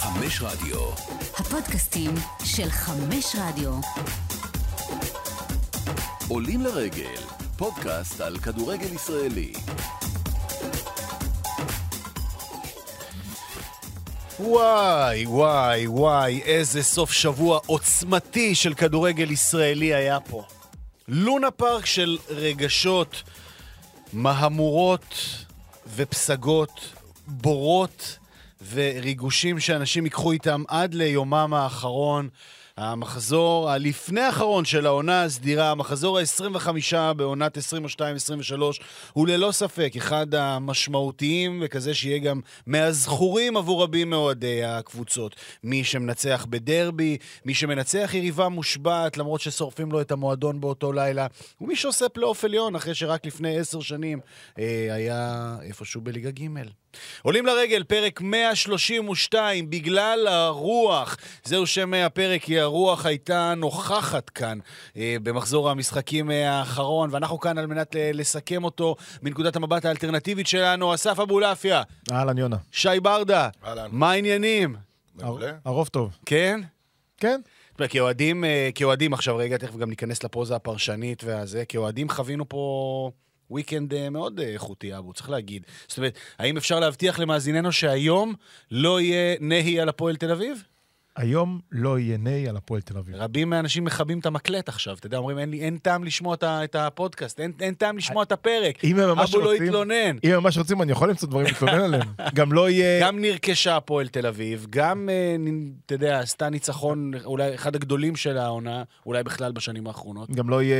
חמש רדיו. הפודקאסטים של חמש רדיו. עולים לרגל, פודקאסט על כדורגל ישראלי. וואי, וואי, וואי, איזה סוף שבוע עוצמתי של כדורגל ישראלי היה פה. לונה פארק של רגשות, מהמורות ופסגות, בורות וריגושים שאנשים ייקחו איתם עד ליומם האחרון. המחזור הלפני האחרון של העונה הסדירה, המחזור ה-25 בעונת 22-23, הוא ללא ספק אחד המשמעותיים וכזה שיהיה גם מהזכורים עבור רבים מאוהדי הקבוצות. מי שמנצח בדרבי, מי שמנצח יריבה מושבעת למרות ששורפים לו את המועדון באותו לילה, ומי שעושה פלייאוף עליון אחרי שרק לפני עשר שנים אה, היה איפשהו בליגה ג'. עולים לרגל, פרק 132, בגלל הרוח. זהו שם הפרק, כי הרוח הייתה נוכחת כאן אה, במחזור המשחקים האחרון, ואנחנו כאן על מנת לסכם אותו מנקודת המבט האלטרנטיבית שלנו. אסף אבולעפיה. אהלן, יונה. שי ברדה. אהלן. מה העניינים? מעולה. הרוב טוב. כן? כן. כאוהדים, אה, כאוהדים עכשיו, רגע, תכף גם ניכנס לפוזה הפרשנית והזה, כאוהדים חווינו פה וויקנד אה, מאוד איכותי, אבו, צריך להגיד. זאת אומרת, האם אפשר להבטיח למאזיננו שהיום לא יהיה נהי על הפועל תל אביב? היום לא יהיה נהי על הפועל תל אביב. רבים מהאנשים מכבים את המקלט עכשיו, אתה יודע, אומרים, אין, לי, אין טעם לשמוע את, הפודקאסט, אין, אין טעם לשמוע את הפרק. אם הם ממש אבו לא רוצים- יתלונן. אם הם ממש רוצים, אני יכול למצוא דברים להתלונן עליהם. גם לא יהיה... גם נרכשה הפועל תל אביב, גם, אה, אתה יודע, עשתה ניצחון, אולי אחד הגדולים של העונה, אולי בכלל בשנים האחרונות. גם לא יהיה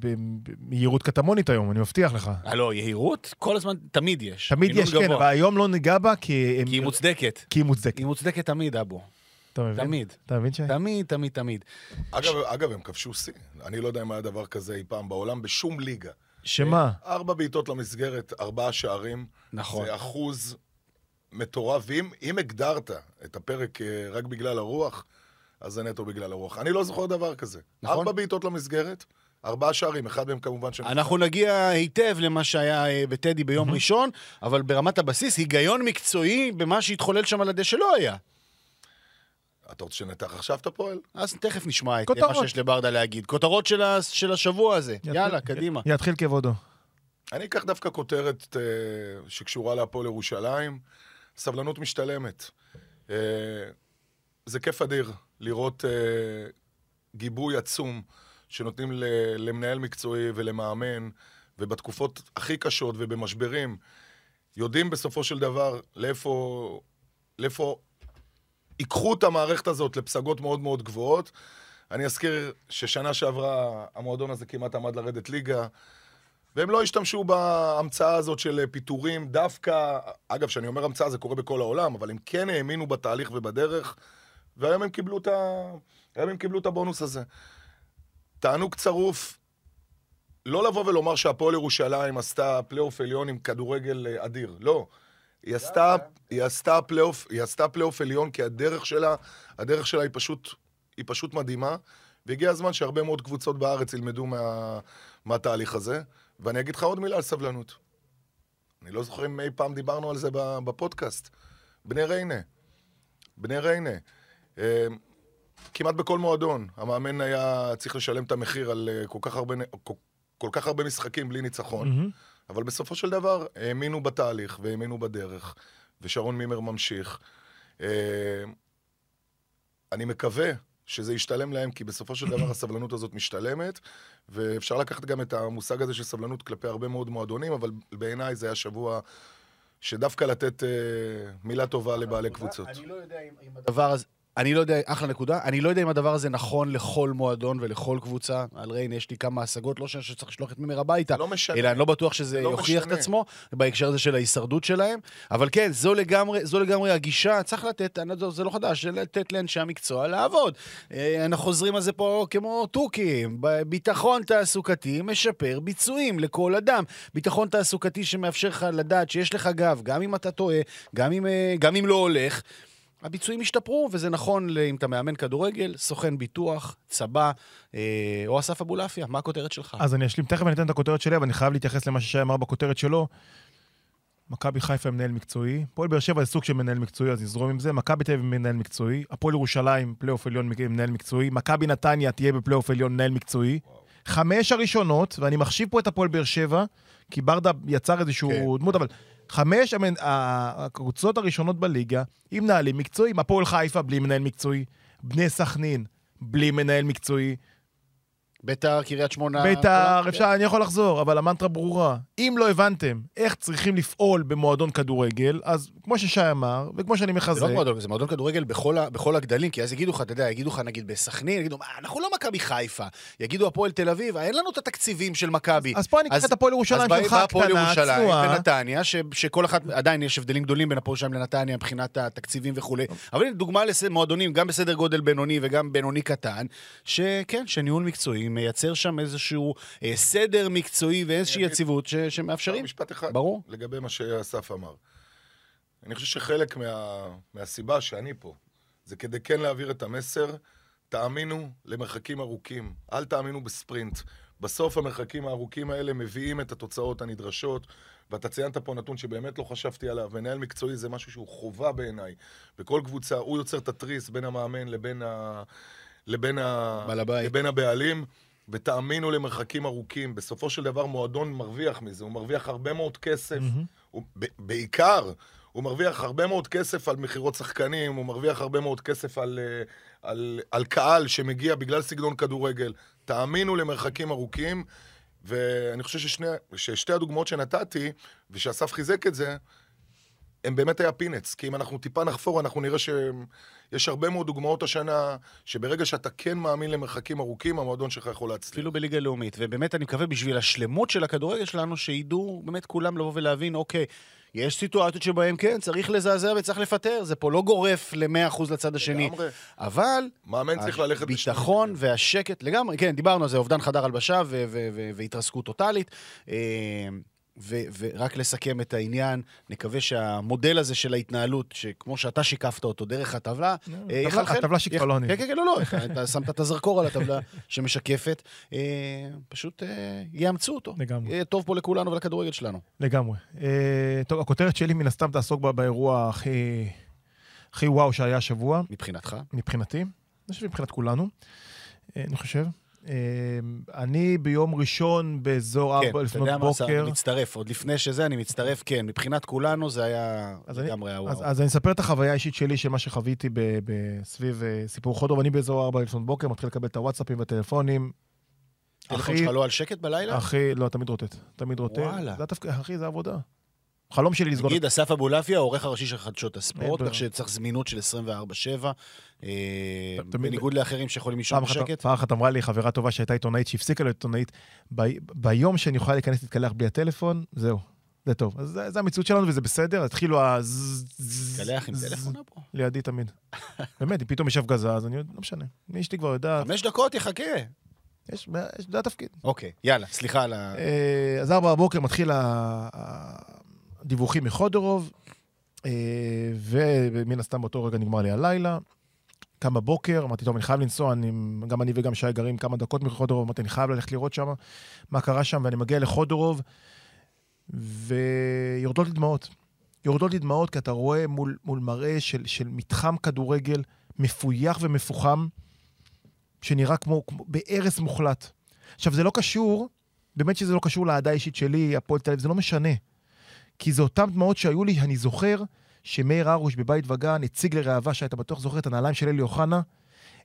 במהירות קטמונית היום, אני מבטיח לך. הלו, יהירות? כל הזמן, תמיד יש. תמיד יש, כן. אבל היום לא ניגע בה כי... כי היא מוצדקת. כי היא מוצדקת. היא מוצדקת תמיד, אבו. אתה מבין? תמיד. אתה מבין שי? תמיד, תמיד, תמיד. אגב, אגב, הם כבשו שיא. אני לא יודע אם היה דבר כזה אי פעם בעולם, בשום ליגה. שמה? ארבע בעיטות למסגרת, ארבעה שערים. נכון. זה אחוז מטורף. ואם אם הגדרת את הפרק אה, רק בגלל הרוח, אז זה נטו בגלל הרוח. אני לא זוכר דבר כזה. נכון. ארבע בעיטות למסגרת, ארבעה שערים, אחד מהם כמובן שנפל. אנחנו נגיע היטב למה שהיה אה, בטדי ביום ראשון, אבל ברמת הבסיס, היגיון מקצועי במה שהתחולל שם על הדשא לא היה. אתה רוצה שנתח עכשיו את הפועל? אז תכף נשמע את מה. שיש לברדה להגיד. כותרות של ה- של השבוע הזה. יתחיל- יאללה, קדימה. יתחיל כבודו. אני אקח דווקא כותרת אה, שקשורה להפועל ירושלים. סבלנות משתלמת. אה, זה כיף אדיר לראות אה, גיבוי עצום שנותנים ל, למנהל מקצועי ולמאמן, ובתקופות הכי קשות ובמשברים, יודעים בסופו של דבר לאיפה, לאיפה ייקחו את המערכת הזאת לפסגות מאוד מאוד גבוהות. אני אזכיר ששנה שעברה המועדון הזה כמעט עמד לרדת ליגה. והם לא השתמשו בהמצאה הזאת של פיטורים, דווקא, אגב, כשאני אומר המצאה זה קורה בכל העולם, אבל הם כן האמינו בתהליך ובדרך, והיום הם קיבלו את, ה... היום הם קיבלו את הבונוס הזה. תענוג צרוף, לא לבוא ולומר שהפועל ירושלים עשתה פלייאוף עליון עם כדורגל אה, אדיר, לא. היא עשתה, היא עשתה פלייאוף, היא עשתה פלייאוף עליון כי הדרך שלה, הדרך שלה היא פשוט, היא פשוט מדהימה, והגיע הזמן שהרבה מאוד קבוצות בארץ ילמדו מה, מהתהליך הזה. ואני אגיד לך עוד מילה על סבלנות. אני לא זוכר אם אי פעם דיברנו על זה בפודקאסט. בני ריינה. בני ריינה. אה, כמעט בכל מועדון, המאמן היה צריך לשלם את המחיר על אה, כל כך הרבה, כל, כל כך הרבה משחקים בלי ניצחון. מהמם. אבל בסופו של דבר האמינו בתהליך והאמינו בדרך, ושרון מימר ממשיך. אה, אני מקווה שזה ישתלם להם, כי בסופו של דבר הסבלנות הזאת משתלמת, ואפשר לקחת גם את המושג הזה של סבלנות כלפי הרבה מאוד מועדונים, אבל בעיניי זה היה שבוע שדווקא לתת אה, מילה טובה לבעלי קבוצות. אני לא יודע אם אם הדבר הזה... אני לא יודע, אחלה נקודה, אני לא יודע אם הדבר הזה נכון לכל מועדון ולכל קבוצה. על ריין יש לי כמה השגות, לא שאני שצריך לשלוח את מימר הביתה, לא משנה. אלא אני לא בטוח שזה לא יוכיח את משנה. עצמו בהקשר הזה של ההישרדות שלהם. אבל כן, זו לגמרי, זו לגמרי הגישה, צריך לתת, אני לא- זה לא חדש, לתת לאנשי המקצוע לעבוד. אה, אנחנו חוזרים על זה פה כמו תוכים. ביטחון תעסוקתי משפר ביצועים לכל אדם. ביטחון תעסוקתי שמאפשר לך לדעת שיש לך גב, גם אם אתה טועה, גם אם, אה, גם אם לא הולך. הביצועים השתפרו, וזה נכון אם אתה מאמן כדורגל, סוכן ביטוח, צבא, אה, או אסף אבולעפיה. מה הכותרת שלך? אז אני אשלים, תכף אני אתן את הכותרת שלי, אבל אני חייב להתייחס למה ששי אמר בכותרת שלו. מכבי חיפה מנהל מקצועי, הפועל באר שבע זה סוג של מנהל מקצועי, אז נזרום עם זה, מכבי תל אביב מנהל מקצועי, הפועל ירושלים, פלייאוף עליון מנהל מקצועי, מכבי נתניה תהיה בפלייאוף עליון מנהל מקצועי. חמש הראשונות, ואני מחשיב פה את הפועל באר שבע, כי ברדה יצר איזשהו כן. דמות, אבל חמש הקבוצות הראשונות בליגה, עם מנהלים מקצועיים, הפועל חיפה בלי מנהל מקצועי, בני סכנין בלי מנהל מקצועי, ביתר, קריית שמונה. בית"ר, אפשר, אני יכול לחזור, אבל המנטרה ברורה. אם לא הבנתם איך צריכים לפעול במועדון כדורגל, אז כמו ששי אמר, וכמו שאני זה מחזק, לא מועדון, זה מועדון כדורגל בכל, בכל הגדלים, כי אז יגידו לך, אתה יודע, יגידו לך נגיד בסכנין, יגידו, "מה, אנחנו לא מכבי חיפה. יגידו הפועל תל אביב, אין לנו את התקציבים של מכבי. אז פה אני אקח את הפועל ירושלים שלך, בא הפועל קטנה, ירושלים צנועה. ונתניה, ש, שכל אחת, עדיין יש הבדלים גדולים בין הפועל ירושלים לנתניה מבחינת התקציבים וכולי. אבל דוגמה למועדונים, גם בסדר גודל בינוני וגם בינוני קטן, שכן, שניהול מקצועי מייצר שם איזשהו אה, סדר מקצועי ואיזושהי יציבות ש, שמאפשרים. משפט אחד. ברור. לגבי מה שאסף אמר. אני חושב שחלק מה, מהסיבה שאני פה, זה כדי כן להעביר את המסר, תאמינו למרחקים ארוכים, אל תאמינו בספרינט. בסוף המרחקים הארוכים האלה מביאים את התוצאות הנדרשות, ואתה ציינת פה נתון שבאמת לא חשבתי עליו, מנהל מקצועי זה משהו שהוא חובה בעיניי. בכל קבוצה הוא יוצר את התריס בין המאמן לבין, ה... לבין, ה... לבין הבעלים. ותאמינו למרחקים ארוכים, בסופו של דבר מועדון מרוויח מזה, הוא מרוויח הרבה מאוד כסף, הוא, ב- בעיקר, הוא מרוויח הרבה מאוד כסף על מכירות שחקנים, הוא מרוויח הרבה מאוד כסף על, אה, על, על קהל שמגיע בגלל סגנון כדורגל. תאמינו למרחקים ארוכים, ואני חושב ששני, ששתי הדוגמאות שנתתי, ושאסף חיזק את זה, הם באמת היה פינץ, כי אם אנחנו טיפה נחפור, אנחנו נראה שיש הרבה מאוד דוגמאות השנה, שברגע שאתה כן מאמין למרחקים ארוכים, המועדון שלך יכול להצליח. אפילו בליגה לאומית. ובאמת אני מקווה בשביל השלמות של הכדורגל שלנו, שידעו באמת כולם לבוא ולהבין, אוקיי, יש סיטואציות שבהן כן, צריך לזעזע וצריך לפטר, זה פה לא גורף ל-100% לצד השני. לגמרי. אבל... מאמן צריך ללכת בשני הביטחון והשקט, לגמרי, כן, דיברנו על זה, אובדן חדר הלבשה והתרסקות טוטאלית. אה, ו- ורק לסכם את העניין, נקווה שהמודל הזה של ההתנהלות, שכמו שאתה שיקפת אותו דרך הטבלה, אה, יחלחל. הטבלה שיקפה, לא אני. כן, כן, כן, לא, לא, אתה- שמת את הזרקור על הטבלה שמשקפת, אה, פשוט אה, יאמצו אותו. לגמרי. יהיה טוב פה לכולנו ולכדורגל שלנו. לגמרי. אה, טוב, הכותרת שלי מן הסתם תעסוק באירוע הכי, הכי וואו שהיה השבוע, מבחינתך. מבחינתי. אני חושב מבחינת כולנו, אה, אני חושב. אה, אני ביום ראשון באזור כן, 4 אתה לפנות יודע מה, עשה? בוקר. אני מצטרף, עוד לפני שזה אני מצטרף, כן, מבחינת כולנו זה היה לגמרי הוואו. אז, אז אני אספר את החוויה האישית שלי של מה שחוויתי ב, ב, סביב אה, סיפור חודרוב. אני באזור 4 לפנות בוקר, מתחיל לקבל את הוואטסאפים והטלפונים. הטלפון שלך לא על שקט בלילה? אחי, לא, תמיד רוטט. תמיד רוטט. וואלה. זה התפקיד, אחי, זה עבודה. חלום שלי לסגור... נגיד, אסף אבולעפיה, העורך הראשי של חדשות הספורט, כך. שצריך זמינות של 24/7, אה, בניגוד לאחרים שיכולים לישון בשקט. פעם אחת אמרה לי חברה טובה שהייתה עיתונאית, שהפסיקה להיות עיתונאית, ביום שאני יכולה להיכנס להתקלח בלי הטלפון, זהו, זה טוב. אז זה המציאות שלנו וזה בסדר, התחילו ה... תקלח עם טלפון פה. לידי תמיד. באמת, אם פתאום יש הפגזה, אז אני לא משנה. אשתי כבר יודעת, חמש דקות, יחכה. יש, יש, זה התפקיד. אוקיי, יאללה, סליחה על ה... אה, אז ארבע בבוקר מתחיל הדיווחים מחודרוב, אה, ומן הסתם באותו רגע נגמר לי הלילה. קם בבוקר, אמרתי, טוב, אני חייב לנסוע, אני, גם אני וגם שי גרים כמה דקות מחודרוב, אמרתי, אני חייב ללכת לראות שם מה קרה שם, ואני מגיע לחודרוב, ויורדות לי דמעות. יורדות לי דמעות, כי אתה רואה מול, מול מראה של, של מתחם כדורגל מפויח ומפוחם, שנראה כמו, כמו בהרס מוחלט. עכשיו, זה לא קשור, באמת שזה לא קשור לאהדה האישית שלי, הפועל תל אביב, זה לא משנה. כי זה אותן דמעות שהיו לי, אני זוכר שמאיר הרוש בבית וגן הציג לראווה, שאתה בטוח זוכר את הנעליים של אלי אוחנה.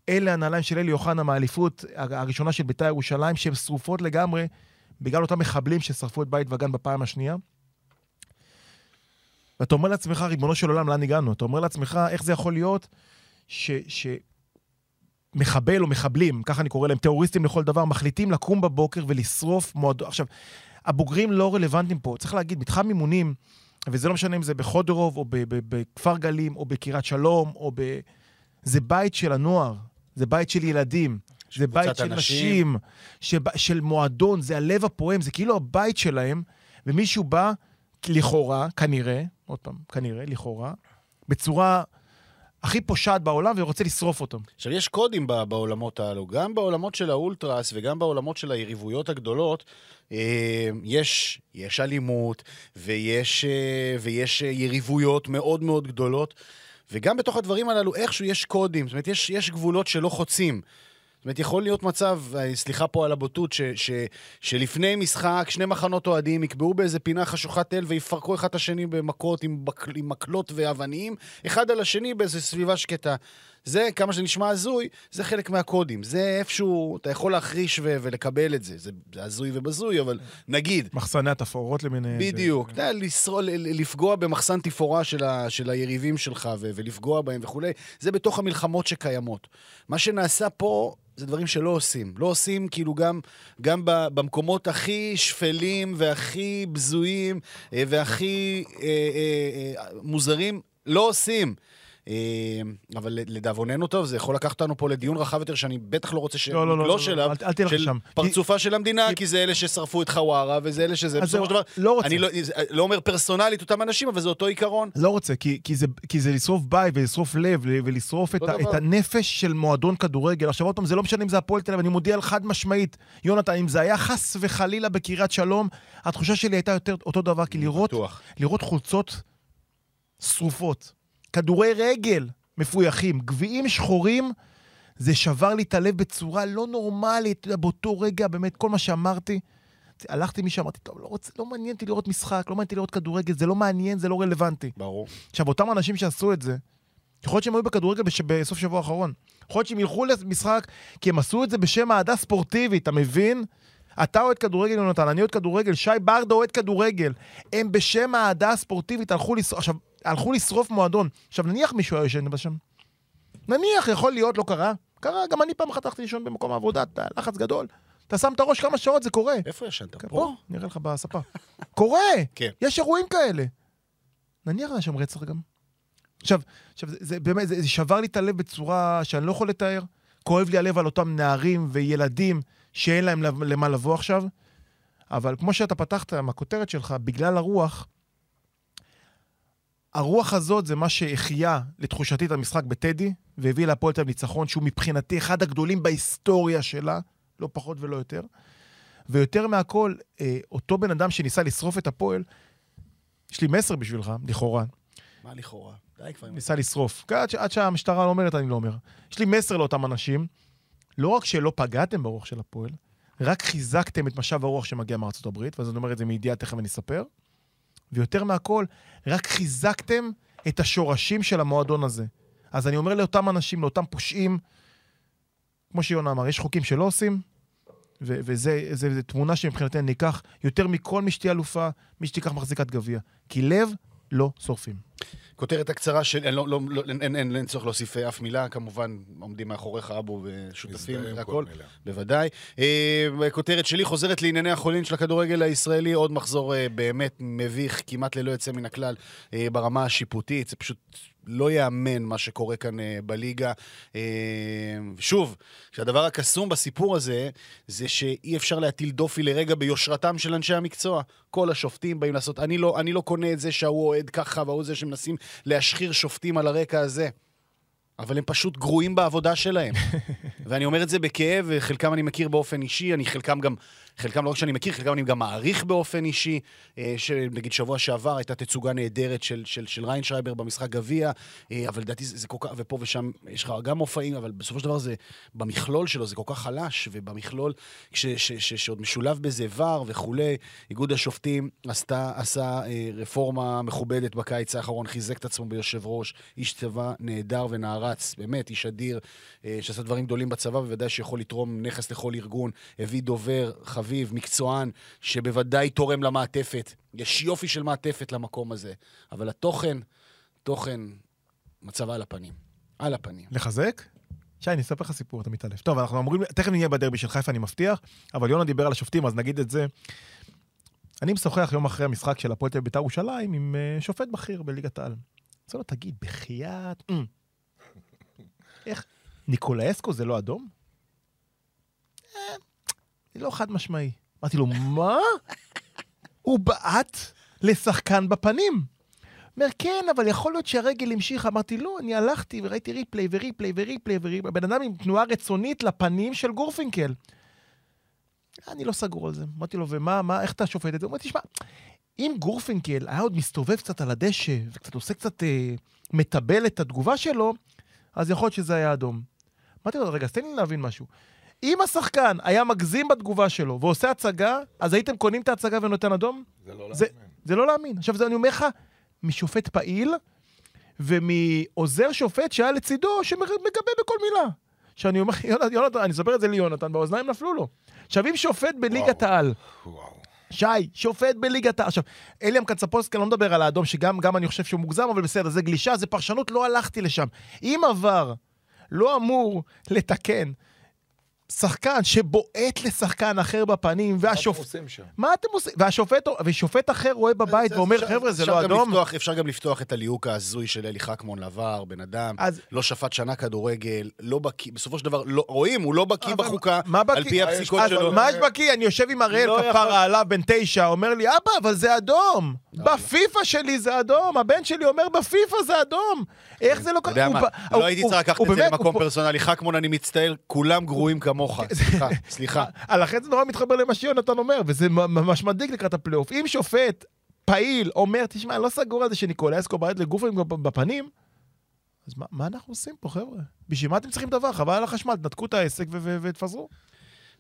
אלה הנעליים של אלי אוחנה מהאליפות הראשונה של בית"ר ירושלים, שהן שרופות לגמרי בגלל אותם מחבלים ששרפו את בית וגן בפעם השנייה. ואתה אומר לעצמך, ריבונו של עולם, לאן הגענו? אתה אומר לעצמך, איך זה יכול להיות ש... ש... מחבל או מחבלים, ככה אני קורא להם, טרוריסטים לכל דבר, מחליטים לקום בבוקר ולשרוף מועדון. עכשיו, הבוגרים לא רלוונטיים פה. צריך להגיד, מתחם אימונים, וזה לא משנה אם זה בחודרוב, או בכפר גלים, או בקריית שלום, או ב... זה בית של הנוער, זה בית של ילדים, זה בית של אנשים. נשים, של, של מועדון, זה הלב הפועם, זה כאילו הבית שלהם, ומישהו בא, לכאורה, כנראה, עוד פעם, כנראה, לכאורה, בצורה הכי פושעת בעולם ורוצה לשרוף אותם. עכשיו, יש קודים בעולמות האלו. גם בעולמות של האולטרס וגם בעולמות של היריבויות הגדולות, אה, יש, יש אלימות ויש, אה, ויש אה, יריבויות מאוד מאוד גדולות, וגם בתוך הדברים הללו איכשהו יש קודים, זאת אומרת, יש, יש גבולות שלא חוצים. אומרת, יכול להיות מצב, אה, סליחה פה על הבוטות, ש, ש, שלפני משחק שני מחנות אוהדים יקבעו באיזה פינה חשוכת תל ויפרקו אחד את השני במכות עם, בק, עם מקלות ואבנים, אחד על השני באיזו סביבה שקטה. זה, כמה שזה נשמע הזוי, זה חלק מהקודים. זה איפשהו, אתה יכול להחריש ו- ולקבל את זה. זה הזוי ובזוי, אבל נגיד, מחסני התפאורות למיניהם. בדיוק. אתה יודע, לפגוע במחסן תפאורה של, ה, של היריבים שלך ו, ולפגוע בהם וכולי, זה בתוך המלחמות שקיימות. מה שנעשה פה... זה דברים שלא עושים. לא עושים כאילו גם, גם במקומות הכי שפלים והכי בזויים אה, והכי אה, אה, אה, מוזרים, לא עושים. אה, אבל לדאבוננו טוב, זה יכול לקחת אותנו פה לדיון רחב יותר, שאני בטח לא רוצה לא, לא, לא, שנגלוש לא, אליו, של. פרצופה של המדינה, כי- זה אלה ששרפו את חווארה, וזה אלה שזה, בסופו של דבר, לא רוצה. אני לא, לא אומר פרסונלית אותם אנשים, אבל זה אותו עיקרון. לא רוצה, כי, כי, זה, כי זה לשרוף בית ולשרוף לב ולשרוף את, הנפש של מועדון כדורגל. עכשיו עוד פעם, זה לא משנה אם זה הפועל תל אביב, אני מודיע חד משמעית, יונתן, אם זה היה חס וחלילה בקריית שלום, התחושה שלי הייתה יותר אותו דבר, כי. לראות חולצות שרופות, כדורי רגל מפויחים, גביעים שחורים, זה שבר לי את הלב בצורה לא נורמלית. באותו רגע, באמת, כל מה שאמרתי, הלכתי משם, אמרתי, טוב, לא, רוצה, לא מעניין אותי לראות משחק, לא מעניין אותי לראות כדורגל, זה לא מעניין, זה לא רלוונטי. ברור. עכשיו, אותם אנשים שעשו את זה, יכול להיות שהם היו בכדורגל בש... בסוף שבוע האחרון. יכול להיות שהם ילכו למשחק, כי הם עשו את זה בשם אהדה ספורטיבית, אתה מבין? אתה אוהד כדורגל, יונתן, אני אוהד כדורגל, שי ברדה אוהד כדורגל. הם בשם האהדה הספורטיבית הלכו לשרוף, עכשיו, הלכו לשרוף מועדון. עכשיו, נניח מישהו היה ישן בשם. נניח, יכול להיות, לא קרה. קרה, גם אני פעם אחת הלכתי לישון במקום העבודה, אתה לחץ גדול. אתה שם את הראש כמה שעות, זה קורה. איפה ישנת? פה, פה? נראה לך בספה. קורה! כן. יש אירועים כאלה. נניח היה שם רצח גם. עכשיו, עכשיו זה, זה באמת, זה, זה שבר לי את הלב בצורה שאני לא יכול לתאר. כואב לי הלב על אותם נערים וילדים שאין להם למה לבוא עכשיו. אבל כמו שאתה פתחת מהכותרת שלך, בגלל הרוח, הרוח הזאת זה מה שהחיה לתחושתי את המשחק בטדי, והביא להפועל תל אביב ניצחון שהוא מבחינתי אחד הגדולים בהיסטוריה שלה, לא פחות ולא יותר. ויותר מהכל, אה, אותו בן אדם שניסה לשרוף את הפועל, יש לי מסר בשבילך, לכאורה, מה לכאורה? די כבר. ניסה לשרוף. עד, ש- עד שהמשטרה לא אומרת, אני לא אומר. יש לי מסר לאותם אנשים, לא רק שלא פגעתם ברוח של הפועל, רק חיזקתם את משאב הרוח שמגיע מארצות הברית, ואז אני אומר את זה מידיעה, תכף אני אספר. ויותר מהכל, רק חיזקתם את השורשים של המועדון הזה. אז אני אומר לאותם אנשים, לאותם פושעים, כמו שיונה אמר, יש חוקים שלא עושים, ו- וזה זה, זה תמונה שמבחינתנו ניקח יותר מכל מי שתהיה אלופה, מי שתיקח מחזיקת גביע. כי לב לא שורפים. כותרת הקצרה של... אין, לא, לא, לא, אין, אין, אין, אין צורך להוסיף אה, אף מילה, כמובן עומדים מאחוריך אבו ושותפים מילה. בוודאי. אה, כותרת שלי חוזרת לענייני החולין של הכדורגל הישראלי, עוד מחזור אה, באמת מביך, כמעט ללא יוצא מן הכלל אה, ברמה השיפוטית. זה פשוט לא ייאמן מה שקורה כאן אה, בליגה. אה, שוב, שהדבר הקסום בסיפור הזה, זה שאי אפשר להטיל דופי לרגע ביושרתם של אנשי המקצוע. כל השופטים באים לעשות... אני לא, אני לא קונה את זה שההוא אוהד ככה וההוא זה שמנסים להשחיר שופטים על הרקע הזה. אבל הם פשוט גרועים בעבודה שלהם. ואני אומר את זה בכאב, וחלקם אני מכיר באופן אישי, אני חלקם גם, חלקם לא רק שאני מכיר, חלקם אני גם מעריך באופן אישי. אה, שנגיד שבוע שעבר הייתה תצוגה נהדרת של, של, של ריינשרייבר במשחק גביע, אה, אבל לדעתי זה, זה כל כך, ופה ושם יש לך גם מופעים, אבל בסופו של דבר זה, במכלול שלו זה כל כך חלש, ובמכלול, כש, ש, ש, שעוד משולב בזה VAR וכולי, איגוד השופטים עשתה, עשה אה, רפורמה מכובדת בקיץ האחרון, חיזק את עצמו ביושב ראש, איש צבא נהדר ונערץ, באמת, איש אדיר, שעשה דברים גדולים בצבא, בוודאי שיכול לתרום נכס לכל ארגון, הביא דובר, חביב, מקצוען, שבוודאי תורם למעטפת. יש יופי של מעטפת למקום הזה, אבל התוכן, תוכן, מצב על הפנים. על הפנים. לחזק? שי, אני אספר לך סיפור, אתה מתעלף. טוב, אנחנו אמורים, תכף נהיה בדרבי של חיפה, אני מבטיח, אבל יונה דיבר על השופטים, אז נגיד את זה. אני משוחח יום אחרי המשחק של הפועל תל אביב בית"ר ירושלים עם אה, שופט בכיר בליגת העל. אז לו, תגיד, בחייאת... אה, איך? ניקולאסקו זה לא אדום? "אה, זה לא חד משמעי. אמרתי לו, מה? הוא בעט לשחקן בפנים. אומר, כן, אבל יכול להיות שהרגל המשיכה. אמרתי, לא, אני הלכתי וראיתי replay ו replay ו replay ו replay. בן אדם עם תנועה רצונית לפנים של גורפינקל. אני לא סגור על זה. אמרתי לו, ומה, מה, איך אתה שופט את זה? הוא אומר, תשמע, אם גורפינקל היה עוד מסתובב קצת על הדשא, וקצת עושה קצת, אה, מטבל את התגובה שלו, אז יכול להיות שזה היה אדום. אמרתי לו, רגע, אז תן לי להבין משהו. אם השחקן היה מגזים בתגובה שלו ועושה הצגה, אז הייתם קונים את ההצגה ונותן אדום? זה לא זה, להאמין. זה לא להאמין. עכשיו, זה אני אומר לך, משופט פעיל ומעוזר שופט שהיה לצידו, שמגבה בכל מילה. שאני אומר, יונתן, יונתן, אני אספר את זה ליונתן, באוזניים נפלו לו. עכשיו, אם שופט בליגת. העל. שי, שופט בליגת העל. עכשיו, אליאם קצפולסקי, אני לא מדבר על האדום, שגם גם אני חושב שהוא מוגזם, אבל בסדר, זה גלישה, זה פרשנות, לא הלכתי לשם. אם עבר לא אמור לתקן שחקן שבועט לשחקן אחר בפנים, מה אתם והשופט... עושים שם? מה אתם עושים? והשופט, ושופט אחר רואה בבית ואומר, חבר'ה, זה לא אדום. לפתוח, אפשר גם לפתוח את הליהוק ההזוי של אלי חכמון לעבר, בן אדם, אז- לא שפט שנה כדורגל, לא בקיא, בסופו של דבר, לא, רואים, הוא לא בקיא בחוקה? על פי הפסיקות שלו. מה יש בקיא? אני יושב עם אראל לא כפרה עליו בן תשע, אומר לי, אבא, אבל זה אדום. בפיפא שלי זה אדום. הבן שלי אומר, בפיפא זה אדום. איך זה לא אתה יודע מה, לא הייתי צריך לקחת את זה למקום פרסונלי. חכמון, אני מצטער, כולם גרועים כמוך. סליחה, סליחה. אה, לכן זה נורא מתחבר למה שיונתן אומר, וזה ממש מדאיג לקראת הפלייאוף. אם שופט פעיל אומר, תשמע, אני לא סגור על זה שניקולאסקו בעט לגורפינקל בפנים, אז מה, מה אנחנו עושים פה, חבר'ה? בשביל מה אתם צריכים דבר? חבל על החשמל, תנתקו את העסק ו- ו- ותפזרו.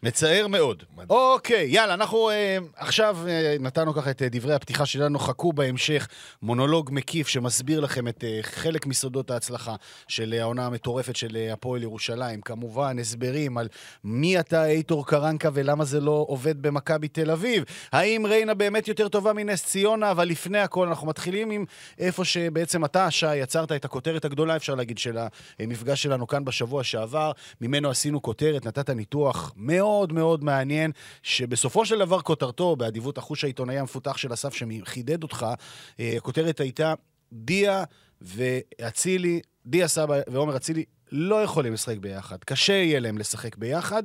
מצער מאוד. אוקיי, יאללה, אנחנו אה, עכשיו אה, נתנו ככה את אה, דברי הפתיחה שלנו, חכו בהמשך מונולוג מקיף שמסביר לכם את אה, חלק מסודות ההצלחה של אה, העונה המטורפת של אה, הפועל ירושלים. כמובן, הסברים על מי אתה אייטור קרנקה ולמה זה לא עובד במכבי תל אביב. האם ריינה באמת יותר טובה מנס ציונה, אבל לפני הכל אנחנו מתחילים עם איפה שבעצם אתה, שי, יצרת את הכותרת הגדולה, אפשר להגיד, של המפגש שלנו כאן בשבוע שעבר. ממנו עשינו כותרת, נתת ניתוח מאוד מאוד מעניין, שבסופו של דבר כותרתו, באדיבות החוש העיתונאי המפותח של אסף שחידד אותך, אה, הכותרת הייתה דיה ואצילי, דיה סבא ועומר אצילי לא יכולים לשחק ביחד. קשה יהיה להם לשחק ביחד.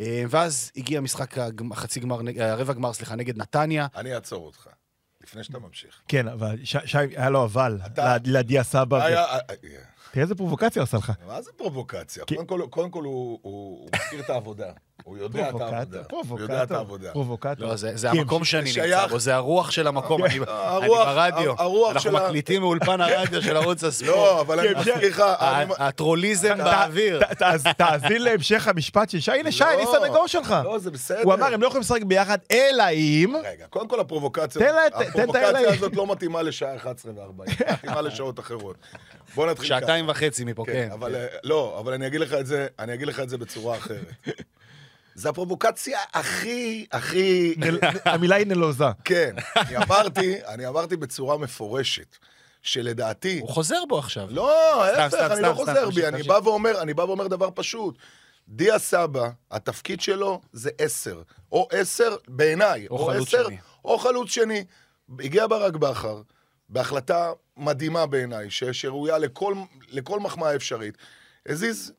אה, ואז הגיע משחק החצי גמר, הרבע גמר, סליחה, נגד נתניה. אני אעצור אותך, לפני שאתה ממשיך. כן, אבל שי, היה לו אבל, לדיה סבא. אה, אה, תראה איזה פרובוקציה עשה לך. מה זה פרובוקציה? קודם כל- הוא מכיר את העבודה. הוא יודע את העבודה. פרובוקטור, יודע את העבודה. פרובוקטור. לא, זה, המקום שאני נמצא בו, זה הרוח של המקום. אני, אני הרוח- ברדיו. הרוח אנחנו של ה- מקליטים מאולפן הרדיו של ערוץ הספורט. לא, אבל אני כן, מזכיר לך, ה- הטרוליזם באוויר. תאזין להמשך המשפט של שי, הנה שי, אני לא, סנגור שלך. לא, זה בסדר. הוא אמר, הם לא יכולים לשחק ביחד, אלא אם... רגע, קודם כל הפרובוקציה. הזאת לא מתאימה לשעה 11 ו-40, מתאימה לשעות אחרות. בוא נתחיל ככה. שעתיים וחצי מפה, כן, כן. אה, לא, אבל אני אגיד לך את זה בצורה אחרת. זה הפרובוקציה הכי, הכי... המילה היא נלוזה. כן, אני אמרתי, אני אמרתי בצורה מפורשת, שלדעתי... הוא חוזר בו עכשיו. לא, ההפך, אני לא חוזר בי, אני. בא ואומר, אני בא ואומר דבר פשוט. דיה סבא, התפקיד שלו זה עשר. או עשר, בעיניי, או או חלוץ עשר, שני. או חלוץ שני. הגיע ברק בכר, בהחלטה מדהימה בעיניי, שראויה לכל, לכל מחמאה אפשרית. הזיז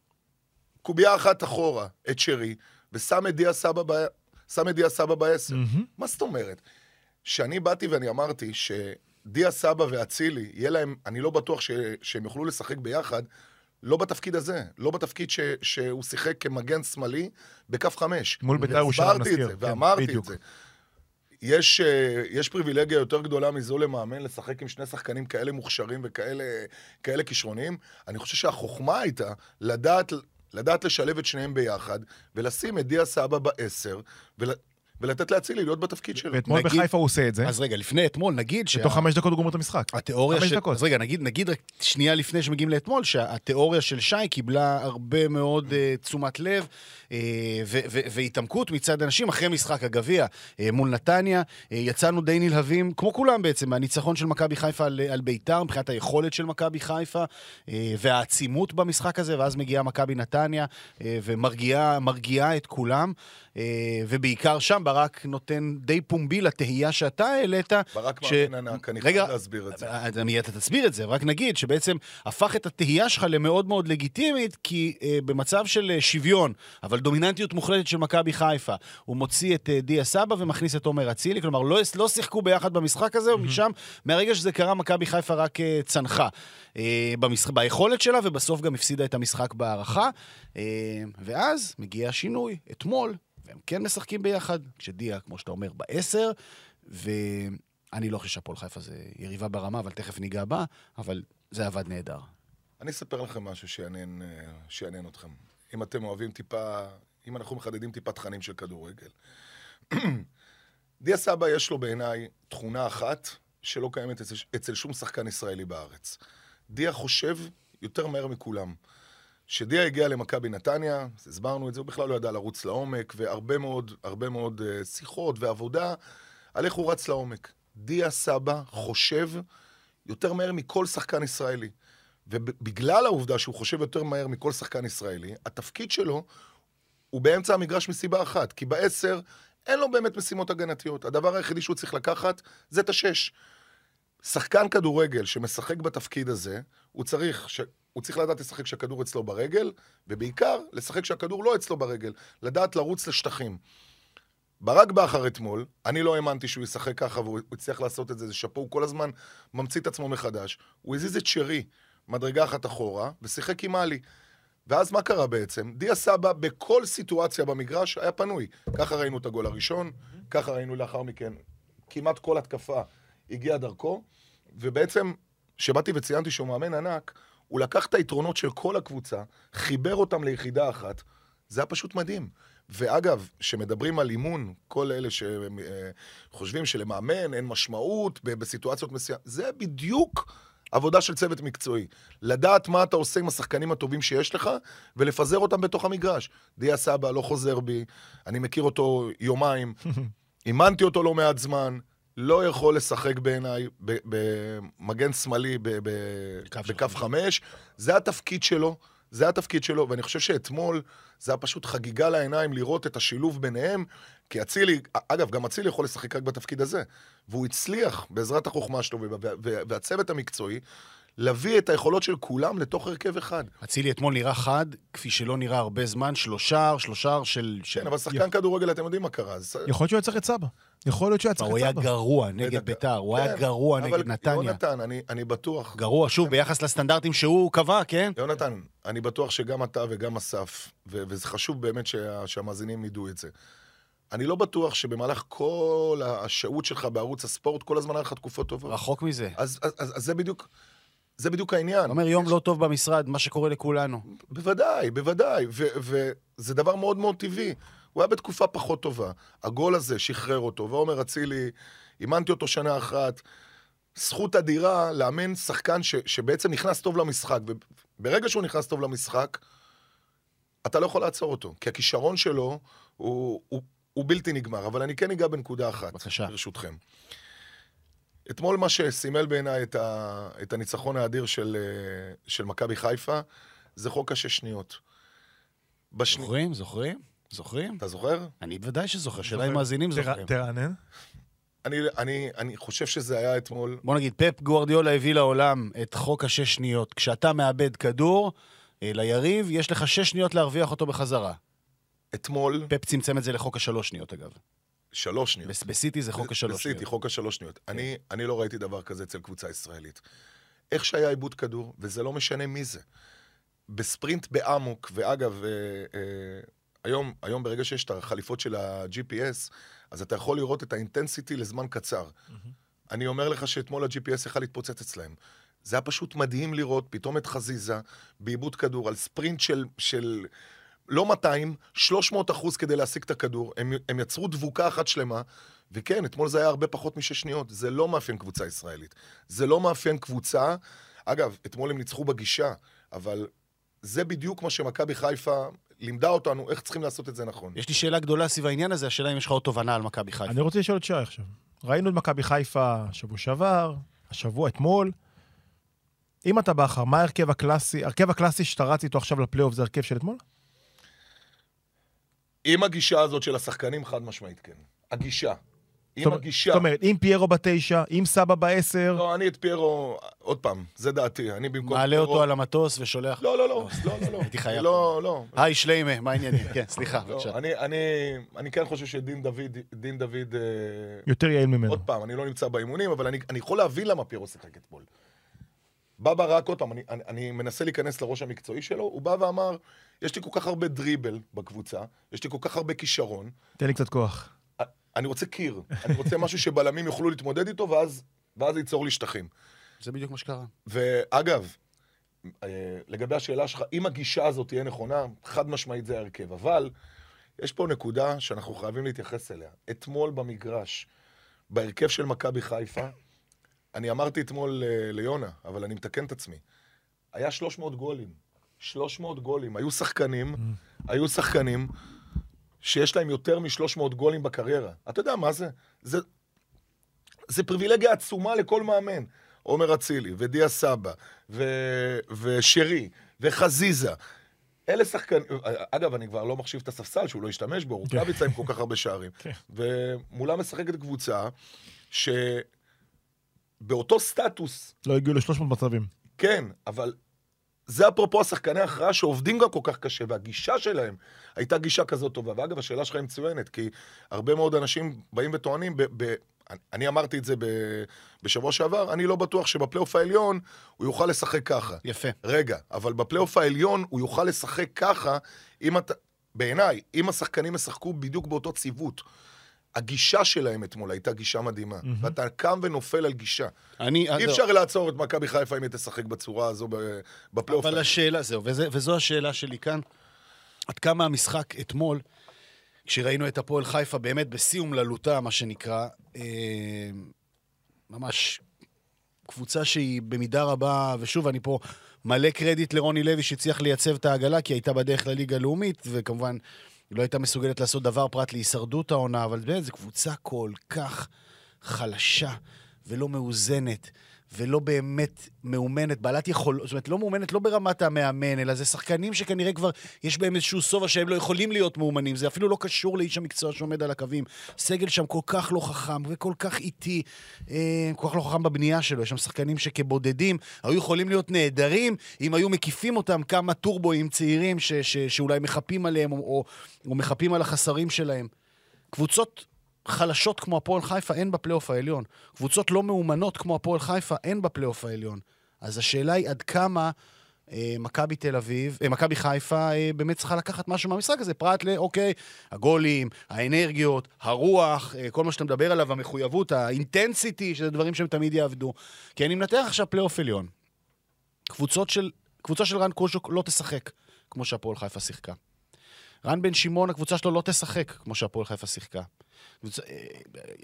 קובייה אחת אחורה, את שרי, ושם את דיה סבא, ב... שם את דיה סבא בעשר. מה זאת אומרת? שאני באתי ואני אמרתי שדיה סבא ואצילי, יהיה להם, אני לא בטוח ש... שהם יוכלו לשחק ביחד, לא בתפקיד הזה, לא בתפקיד ש... שהוא שיחק כמגן שמאלי בכף חמש. מול בית"ר ירושלים, והסברתי את נזכיר. זה, כן, ואמרתי בדיוק. את זה. יש, אה, יש פריבילגיה יותר גדולה מזו למאמן לשחק עם שני שחקנים כאלה מוכשרים וכאלה כאלה כישרוניים. אני חושב שהחוכמה הייתה לדעת, לדעת לשלב את שניהם ביחד, ולשים את דיה סבא בעשר, ול, ולתת לאצילי להיות בתפקיד שלו. ואתמול נגיד- בחיפה הוא עושה את זה. אז רגע, לפני אתמול, נגיד שה... תוך חמש דקות הוא גומר את המשחק. התיאוריה חמש של... דקות. אז רגע, נגיד, נגיד רק שנייה לפני שמגיעים לאתמול, שהתיאוריה של שי קיבלה הרבה מאוד uh, תשומת לב uh, ו- ו- והתעמקות מצד אנשים אחרי משחק הגביע uh, מול נתניה. Uh, יצאנו די נלהבים, כמו כולם בעצם, מהניצחון של מכבי חיפה על, על ביתר, מבחינת היכולת של מכבי חיפה uh, והעצימות במשחק הזה, ואז מגיעה מכבי נתניה uh, ומרגיעה מרגיעה את כולם. Uh, ובעיקר שם, ברק נותן די פומבי לתהייה שאתה העלית. ברק ש- מאמין ענק, אני רגע, חייב להסביר את זה. אז אני- אתה תסביר את זה, רק נגיד שבעצם הפך את התהייה שלך למאוד מאוד לגיטימית, כי אה, במצב של אה, שוויון, אבל דומיננטיות מוחלטת של מכבי חיפה, הוא מוציא את אה, דיה סבא ומכניס את עומר אצילי, כלומר לא, לא שיחקו ביחד במשחק הזה, ומשם, מהרגע שזה קרה, מכבי חיפה רק אה, צנחה אה, במשחק, ביכולת שלה, ובסוף גם הפסידה את המשחק בהערכה. אה, ואז מגיע השינוי, אתמול, והם כן משחקים ביחד, כשדיה, כמו שאתה אומר, בעשר, ואני לא חושב שהפועל חיפה זה יריבה ברמה, אבל תכף ניגע בה, אבל זה עבד נהדר. אני אספר לכם משהו שיעניין, אה, שיעניין אתכם. אם אתם אוהבים טיפה, אם אנחנו מחדדים טיפה תכנים של כדורגל. דיה סבא יש לו בעיניי תכונה אחת שלא קיימת אצל, אצל שום שחקן ישראלי בארץ. דיה חושב יותר מהר מכולם. כשדיה הגיע למכבי נתניה, הסברנו את זה, הוא בכלל לא ידע לרוץ לעומק, והרבה מאוד, הרבה מאוד uh, שיחות ועבודה על איך הוא רץ לעומק. דיה סבא חושב יותר מהר מכל שחקן ישראלי. ובגלל העובדה שהוא חושב יותר מהר מכל שחקן ישראלי, התפקיד שלו הוא באמצע המגרש מסיבה אחת, כי בעשר אין לו באמת משימות הגנתיות. הדבר היחידי שהוא צריך לקחת זה את השש. שחקן כדורגל שמשחק בתפקיד הזה, הוא צריך, ש... הוא צריך לדעת לשחק כשהכדור אצלו ברגל, ובעיקר לשחק כשהכדור לא אצלו ברגל, לדעת לרוץ לשטחים. ברק בכר אתמול, אני לא האמנתי שהוא ישחק ככה והוא הצליח לעשות את זה, זה שאפו, הוא כל הזמן ממציא את עצמו מחדש. הוא הזיז את שרי מדרגה אחת אחורה, ושיחק עם עלי. ואז מה קרה בעצם? דיה סבא בכל סיטואציה במגרש היה פנוי. ככה ראינו את הגול הראשון, ככה ראינו לאחר מכן כמעט כל התקפה הגיעה דרכו, ובעצם, כשבאתי וציינתי שהוא מאמן ענק, הוא לקח את היתרונות של כל הקבוצה, חיבר אותם ליחידה אחת, זה היה פשוט מדהים. ואגב, כשמדברים על אימון, כל אלה שחושבים שלמאמן אין משמעות בסיטואציות מסוימות, זה בדיוק עבודה של צוות מקצועי. לדעת מה אתה עושה עם השחקנים הטובים שיש לך, ולפזר אותם בתוך המגרש. דיה סבא לא חוזר בי, אני מכיר אותו יומיים, אימנתי אותו לא מעט זמן, לא יכול לשחק בעיניי ב- במגן שמאלי בקו חמש. זה התפקיד שלו, זה התפקיד שלו, ואני חושב שאתמול זה היה פשוט חגיגה לעיניים לראות את השילוב ביניהם, כי אצילי, אגב, גם אצילי יכול לשחק רק בתפקיד הזה, והוא הצליח, בעזרת החוכמה שלו וה- וה- והצוות המקצועי, להביא את היכולות של כולם לתוך הרכב אחד. אצילי אתמול נראה חד, כפי שלא נראה הרבה זמן, שלושה, שלושה של... של... כן, אבל שחקן כדורגל, אתם יודעים מה קרה. אז- יכול להיות שהוא היה צריך את סבא. יכול להיות שהוא היה צריך הוא את היה. גרוע נגד. ביתר, הוא היה כן, גרוע נגד נתניה. יונתן, אני, אני בטוח, גרוע, שוב, ביחס לסטנדרטים שהוא קבע, כן? יונתן, אני בטוח שגם אתה וגם אסף, ו- וזה חשוב באמת שה- שהמאזינים ידעו את זה. אני לא בטוח שבמהלך כל השהות שלך בערוץ הספורט, כל הזמן היה לך תקופות טובות. רחוק מזה. אז, אז, אז, אז זה בדיוק, זה בדיוק העניין. אתה אומר, יום לא טוב במשרד, מה שקורה לכולנו. בוודאי, בוודאי, ו- וזה דבר מאוד מאוד טבעי. הוא היה בתקופה פחות טובה. הגול הזה שחרר אותו, ועומר אצילי, אימנתי אותו שנה אחת. זכות אדירה לאמן שחקן ש- שבעצם נכנס טוב למשחק, וברגע שהוא נכנס טוב למשחק, אתה לא יכול לעצור אותו, כי הכישרון שלו הוא, הוא, הוא בלתי נגמר. אבל אני כן אגע בנקודה אחת, בבקשה. ברשותכם. אתמול מה שסימל בעיניי את, ה, את הניצחון האדיר של, של מכבי חיפה, זה חוק השש שניות. בשני... זוכרים? זוכרים? זוכרים? אתה זוכר? אני בוודאי שזוכר, שאלה. אם מאזינים זוכרים. תרענן. אני, אני, אני חושב שזה היה אתמול... בוא נגיד, פפ גוורדיולה הביא לעולם את חוק השש שניות. כשאתה מאבד כדור אה, ליריב, יש לך שש שניות להרוויח אותו בחזרה. אתמול, פפ צמצם את זה לחוק השלוש שניות, אגב. שלוש שניות. בס- בסיטי זה חוק השלוש בסיטי, שניות. חוק השלוש שניות. אני, אני לא ראיתי דבר כזה אצל קבוצה ישראלית. איך שהיה עיבוד כדור, וזה לא משנה מי זה. בספרינט באמוק, ואגב, אה, אה, היום, היום ברגע שיש את החליפות של ה-GPS, אז אתה יכול לראות את האינטנסיטי לזמן קצר. אני אומר לך שאתמול ה-GPS יכל להתפוצץ אצלהם. זה היה פשוט מדהים לראות פתאום את חזיזה בעיבוד כדור על ספרינט של, של לא 200, 300 אחוז כדי להשיג את הכדור. הם, הם יצרו דבוקה אחת שלמה, וכן, אתמול זה היה הרבה פחות משש שניות. זה לא מאפיין קבוצה ישראלית. זה לא מאפיין קבוצה. אגב, אתמול הם ניצחו בגישה, אבל זה בדיוק מה שמכבי חיפה לימדה אותנו, איך צריכים לעשות את זה נכון. יש לי שאלה גדולה סביב העניין הזה, השאלה אם יש לך עוד תובנה על מכבי חיפה. אני רוצה לשאול את שי עכשיו. ראינו את מכבי חיפה שבוע שעבר, השבוע, אתמול. אם אתה בכר, מה ההרכב הקלאסי, ההרכב הקלאסי שאתה רץ איתו עכשיו לפלייאוף זה הרכב של אתמול? עם הגישה הזאת של השחקנים, חד משמעית כן. הגישה. עם הגישה... זאת אומרת, אם פיירו בתשע, אם סבא בעשר, לא, אני את פיירו, עוד פעם, זה דעתי, אני במקום מעלה פיירו... אותו על המטוס ושולח... לא, לא, לא, לא, לא, לא. הייתי חייב. לא, לא. היי, שליימה, מה העניינים? כן, סליחה, לא, בבקשה. אני, אני, אני כן חושב שדין דוד, דין דוד, אה, יותר יעיל ממנו. עוד פעם, אני לא נמצא באימונים, אבל אני, אני יכול להבין למה פיירו שיחק אתמול. בא ברק, עוד פעם, אני, אני, אני מנסה להיכנס לראש המקצועי שלו, הוא בא ואמר, יש לי כל כך הרבה דריבל בקבוצה, יש לי כל כך הרבה כישרון, תן לי קצת כוח. אני רוצה קיר, אני רוצה משהו שבלמים יוכלו להתמודד איתו, ואז, ואז זה ייצור לי שטחים. זה בדיוק מה שקרה. ואגב, אה, לגבי השאלה שלך, אם הגישה הזאת תהיה נכונה, חד משמעית זה ההרכב. אבל יש פה נקודה שאנחנו חייבים להתייחס אליה. אתמול במגרש, בהרכב של מכבי חיפה, אני אמרתי אתמול אה, ליונה, אבל אני מתקן את עצמי, היה 300 גולים. 300 גולים. היו שחקנים, היו שחקנים שיש להם יותר מ-300 גולים בקריירה. אתה יודע מה זה? זה, זה פריבילגיה עצומה לכל מאמן. עומר אצילי, ודיה סבא, ו... ושרי, וחזיזה. אלה שחקנים, אגב, אני כבר לא מחשיב את הספסל שהוא לא השתמש בו, רוקאביצה עם כל כך הרבה שערים. ומולה משחקת קבוצה שבאותו סטטוס, לא הגיעו ל-300 מצבים. כן, אבל זה אפרופו השחקני הכרעה שעובדים גם כל כך קשה, והגישה שלהם הייתה גישה כזאת טובה. ואגב, השאלה שלך היא מצוינת, כי הרבה מאוד אנשים באים וטוענים, ב- ב- אני אמרתי את זה ב- בשבוע שעבר, אני לא בטוח שבפלייאוף העליון הוא יוכל לשחק ככה. יפה. רגע, אבל בפלייאוף העליון הוא יוכל לשחק ככה, אם אתה... בעיניי, אם השחקנים ישחקו בדיוק באותו ציוות. הגישה שלהם אתמול הייתה גישה מדהימה, ואתה קם ונופל על גישה. אני... אי אפשר לעצור את מכבי חיפה אם היא תשחק בצורה הזו ב- בפלייאוף. אבל השאלה, זהו, וזה, וזו השאלה שלי כאן. עד כמה המשחק אתמול, כשראינו את הפועל חיפה באמת בשיא אומללותה, מה שנקרא, אה, ממש קבוצה שהיא במידה רבה, ושוב, אני פה מלא קרדיט לרוני לוי שהצליח לייצב את העגלה, כי היא הייתה בדרך לליגה הלאומית, וכמובן, היא לא הייתה מסוגלת לעשות דבר פרט להישרדות העונה, אבל באמת, זו קבוצה כל כך חלשה ולא מאוזנת. ולא באמת מאומנת, בעלת יכול... זאת אומרת, לא מאומנת לא ברמת המאמן, אלא זה שחקנים שכנראה כבר יש בהם איזשהו שובע שהם לא יכולים להיות מאומנים. זה אפילו לא קשור לאיש המקצוע שעומד על הקווים. סגל שם כל כך לא חכם וכל כך איטי, אה, כל כך לא חכם בבנייה שלו. יש שם שחקנים שכבודדים היו יכולים להיות נהדרים אם היו מקיפים אותם כמה טורבואים צעירים ש, ש, שאולי מחפים עליהם או, או, או מחפים על החסרים שלהם. קבוצות חלשות כמו הפועל חיפה אין בפלייאוף העליון. קבוצות לא מאומנות כמו הפועל חיפה אין בפלייאוף העליון. אז השאלה היא עד כמה אה, מכבי תל אביב, אה, מכבי חיפה אה, באמת צריכה לקחת משהו מהמשחק הזה, פרט לאוקיי, הגולים, האנרגיות, הרוח, אה, כל מה שאתה מדבר עליו, המחויבות, ה intensity, שזה דברים שהם תמיד יעבדו. כי אני מנתח עכשיו פלייאוף עליון. קבוצות של, קבוצה של רן קוז'וק לא תשחק כמו שהפועל חיפה שיחקה. רן בן שמעון, הקבוצה שלו לא תשחק כמו שהפועל חיפה שיחקה. קבוצה- אה,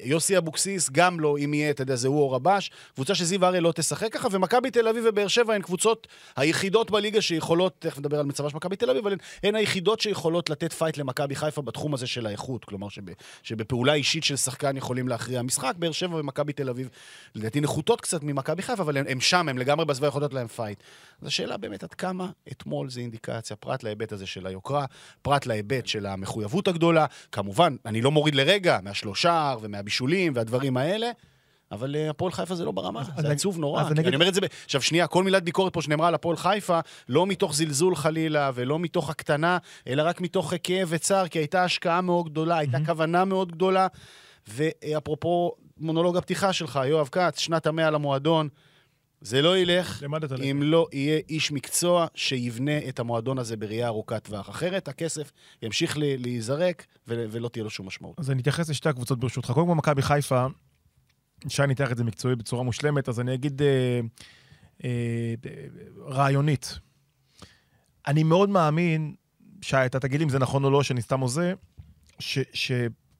יוסי אבוקסיס, גם לא, אם יהיה, אתה יודע, זה הוא או רבש. קבוצה שזיו אריה לא תשחק ככה, ומכבי תל אביב ובאר שבע הן קבוצות היחידות בליגה שיכולות, תכף נדבר על מצבה של מכבי תל אביב, אבל הן, הן היחידות שיכולות לתת fight למכבי חיפה בתחום הזה של האיכות. כלומר, שב, שבפעולה אישית של שחקן יכולים להכריע משחק. באר שבע ומכבי תל אביב, לדעתי נחותות קצת ממכבי חיפה, אבל הן, שם, הן לגמרי בסביבה יכולות להם fight. אז השאלה באמת עד כמה אתמול זה אינדיקציה, פרט להיבט הזה של היוקרה, פרט להיבט של המחויבות הגדולה. כמובן, אני לא מוריד לרגע מהשלושה ומהבישולים והדברים האלה, אבל אה, הפועל חיפה זה לא ברמה, אז זה אני- עצוב נורא. אני אני אומר את זה, ב... עכשיו שנייה, כל מילת ביקורת פה שנאמרה על הפועל חיפה, לא מתוך זלזול חלילה, ולא מתוך הקטנה, אלא רק מתוך כאב וצער, כי הייתה השקעה מאוד גדולה, הייתה כוונה מאוד גדולה. ואפרופו מונולוג הפתיחה שלך, יואב כץ, שנת המאה למועדון, זה לא ילך. אם לא יהיה איש מקצוע שיבנה את המועדון הזה בראייה ארוכת טווח. אחרת הכסף ימשיך להיזרק ול- ולא תהיה לו שום משמעות. אז אני אתייחס לשתי הקבוצות ברשותך. קודם כל, מכבי חיפה, שי ניתח את זה מקצועי בצורה מושלמת, אז אני אגיד אה, אה, רעיונית. אני מאוד מאמין, שי, אתה תגיד לי אם זה נכון או לא, שאני סתם הוזה, ש...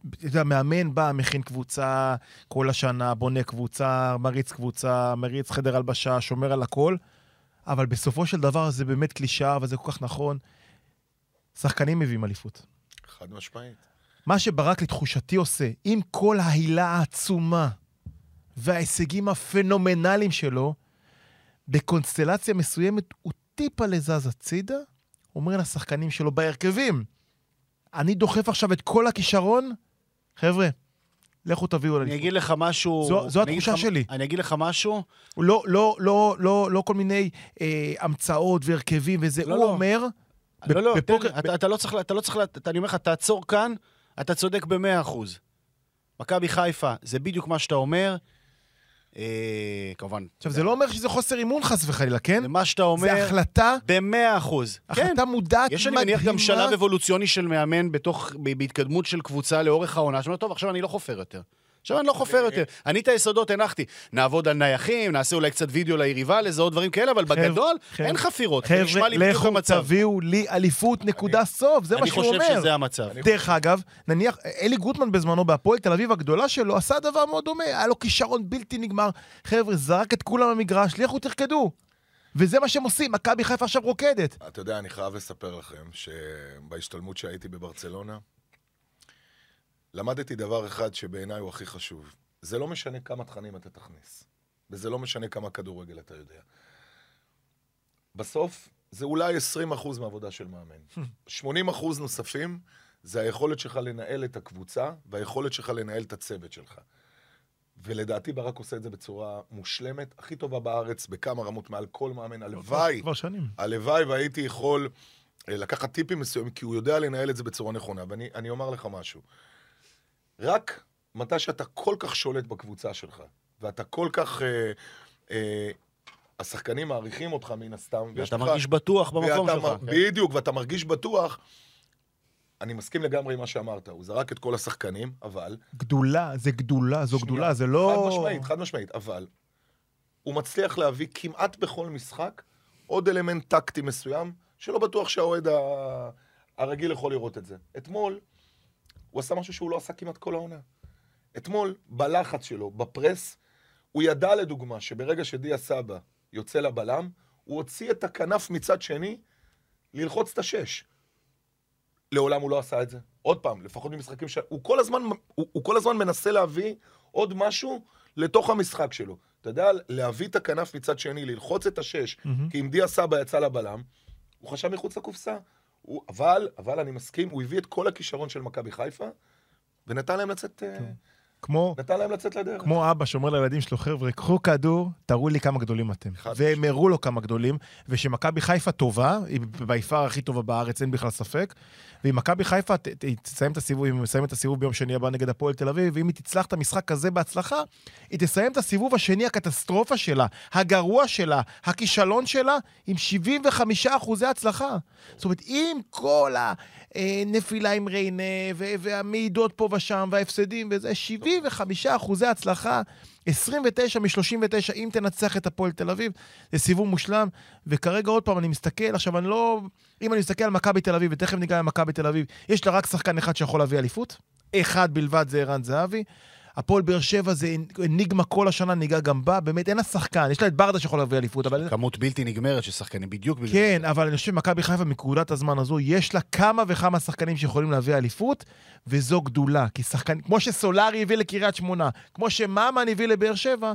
אתה יודע, מאמן בא, מכין קבוצה כל השנה, בונה קבוצה, מריץ קבוצה, מריץ חדר הלבשה, שומר על הכל, אבל בסופו של דבר זה באמת קלישאה, וזה כל כך נכון. שחקנים מביאים אליפות. חד משמעית. מה שברק לתחושתי עושה, עם כל ההילה העצומה וההישגים הפנומנליים שלו, בקונסטלציה מסוימת הוא טיפה לזז הצידה, אומר לשחקנים שלו בהרכבים, אני דוחף עכשיו את כל הכישרון, חבר'ה, לכו תביאו אני אליפות. אגיד לך משהו... זו- זו אני התחושה לך- שלי. אני אגיד לך משהו, לא, לא, לא, לא, לא כל מיני אה, המצאות והרכבים וזה. לא, הוא לא. אומר... לא, לא, בפוקר- תן לי, אתה- אתה לא צריך, אתה לא צריך, אתה- אני אומר לך, תעצור כאן, אתה צודק במאה אחוז. מכבי חיפה, זה בדיוק מה שאתה אומר. אה, כמובן. עכשיו, זה לא אומר שזה חוסר אימון חס וחלילה, כן? זה מה שאתה אומר, זה החלטה, במאה אחוז. כן. החלטה מודעת יש, אני מדהימה. מניח, גם שלב אבולוציוני של מאמן בתוך, בהתקדמות של קבוצה לאורך העונה, שאומר, טוב, עכשיו אני לא חופר יותר. עכשיו אני לא חופר יותר. אני את היסודות הנחתי. נעבוד על נייחים, נעשה אולי קצת וידאו ליריבה, לזהות דברים כאלה, אבל בגדול, אין חפירות. חבר'ה, לכו. תביאו לי אליפות, נקודה סוף, זה מה אני שהוא חושב אומר. שזה המצב. דרך אגב, נניח, אלי גוטמן בזמנו בהפועל תל אביב הגדולה שלו, עשה דבר מאוד דומה, היה לו כישרון בלתי נגמר. חבר'ה, זרק את כולם למגרש, לכו תרקדו. וזה מה שהם עושים, מכבי חיפה עכשיו רוקדת. אתה יודע, אני חייב לספר לכם שבהשתלמות שהייתי בברצלונה, למדתי דבר אחד שבעיניי הוא הכי חשוב. זה לא משנה כמה תכנים אתה תכניס, וזה לא משנה כמה כדורגל אתה יודע. בסוף, זה אולי 20% מהעבודה של מאמן. 80% נוספים זה היכולת שלך לנהל את הקבוצה, והיכולת שלך לנהל את הצוות שלך. ולדעתי ברק עושה את זה בצורה מושלמת, הכי טובה בארץ, בכמה רמות מעל כל מאמן. הלוואי כבר שנים. הלוואי והייתי יכול אה, לקחת טיפים מסוימים, כי הוא יודע לנהל את זה בצורה נכונה. ואני אני אומר לך משהו. רק מתי שאתה כל כך שולט בקבוצה שלך, ואתה כל כך... אה, אה, השחקנים מעריכים אותך מן הסתם, ואתה לך- מרגיש בטוח במקום שלך. מ- כן. בדיוק, ואתה מרגיש בטוח. אני מסכים לגמרי עם מה שאמרת, הוא זרק את כל השחקנים, אבל... גדולה, זה גדולה, זו שנייה, גדולה, זה לא... חד משמעית, חד משמעית, אבל הוא מצליח להביא כמעט בכל משחק עוד אלמנט טקטי מסוים, שלא בטוח שהאוהד ה- הרגיל יכול לראות את זה. אתמול, הוא עשה משהו שהוא לא עשה כמעט כל העונה. אתמול, בלחץ שלו, בפרס, הוא ידע לדוגמה שברגע שדיה סבא יוצא לבלם, הוא הוציא את הכנף מצד שני ללחוץ את השש. לעולם הוא לא עשה את זה. עוד פעם, לפחות במשחקים ש... הוא כל הזמן, הוא, הוא כל הזמן מנסה להביא עוד משהו לתוך המשחק שלו. אתה יודע, להביא את הכנף מצד שני, ללחוץ את השש, מהמם. כי אם דיה סבא יצא לבלם, הוא חשב מחוץ לקופסה. הוא, אבל, אבל אני מסכים, הוא הביא את כל הכישרון של מכבי חיפה, ונתן להם לצאת, אה, כמו... נתן להם לצאת לדרך. כמו אבא שאומר לילדים שלו, חבר'ה, קחו כדור, תראו לי כמה גדולים אתם. והם הראו לו כמה גדולים, ושמכבי חיפה טובה, היא ביפר הכי טובה בארץ, אין בכלל ספק, ואם מכבי חיפה תסיים את הסיבוב, אם היא מסיימת את הסיבוב ביום שני הבא נגד הפועל תל אביב, ואם היא תצלח את המשחק הזה בהצלחה, היא תסיים את הסיבוב השני, הקטסטרופה שלה, הגרוע שלה, הכישלון שלה, עם 75 אחוזי הצלחה. זאת אומרת, עם כל הנפילה אה, עם ריינה, והמעידות פה ושם, וההפסדים וזה, 70 75% הצלחה, 29 מ-39 אם תנצח את הפועל תל אביב, זה סיבוב מושלם. וכרגע עוד פעם, אני מסתכל, עכשיו אני לא... אם אני מסתכל על מכבי תל אביב, ותכף ניגע למכבי תל אביב, יש לה רק שחקן אחד שיכול להביא אליפות, אחד בלבד זה ערן זהבי. הפועל באר שבע זה אניגמה כל השנה, ניגע גם בה, באמת אין לה שחקן, יש לה את ברדה שיכול להביא אליפות, אבל... כמות בלתי נגמרת של שחקנים, בדיוק בגלל כן, אבל אני חושב שמכבי חיפה, מנקודת הזמן הזו, יש לה כמה וכמה שחקנים שיכולים להביא אליפות, וזו גדולה. כי שחקן, כמו שסולארי הביא לקריית שמונה, כמו שממן הביא לבאר שבע,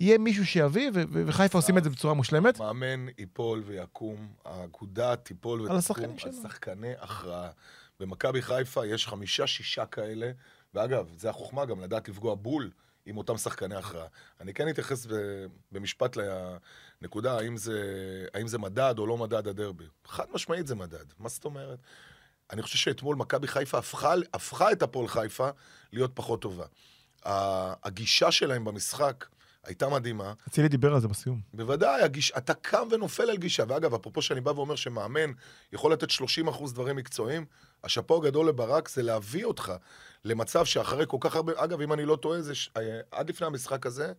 יהיה מישהו שיביא, ו- ו- וחיפה עושים את זה בצורה מושלמת. מאמן ייפול ויקום, האגודה תיפול ותקום על. שחקני הכרעה. במכבי חיפה יש חמישה-שישה כאלה, ואגב, זה החוכמה גם לדעת לפגוע בול עם אותם שחקני הכרעה. אני כן אתייחס במשפט לנקודה, האם זה, האם זה מדד או לא מדד הדרבי. חד משמעית זה מדד, מה זאת אומרת? אני חושב שאתמול מכבי חיפה הפכה, הפכה את הפועל חיפה להיות פחות טובה. הגישה שלהם במשחק הייתה מדהימה. אצילי דיבר על זה בסיום. בוודאי, הגיש, אתה קם ונופל על גישה. ואגב, אפרופו שאני בא ואומר שמאמן יכול לתת 30 אחוז דברים מקצועיים, השאפו הגדול לברק זה להביא אותך למצב שאחרי כל כך הרבה... אגב, אם אני לא טועה, זה ש... אה, עד לפני המשחק הזה,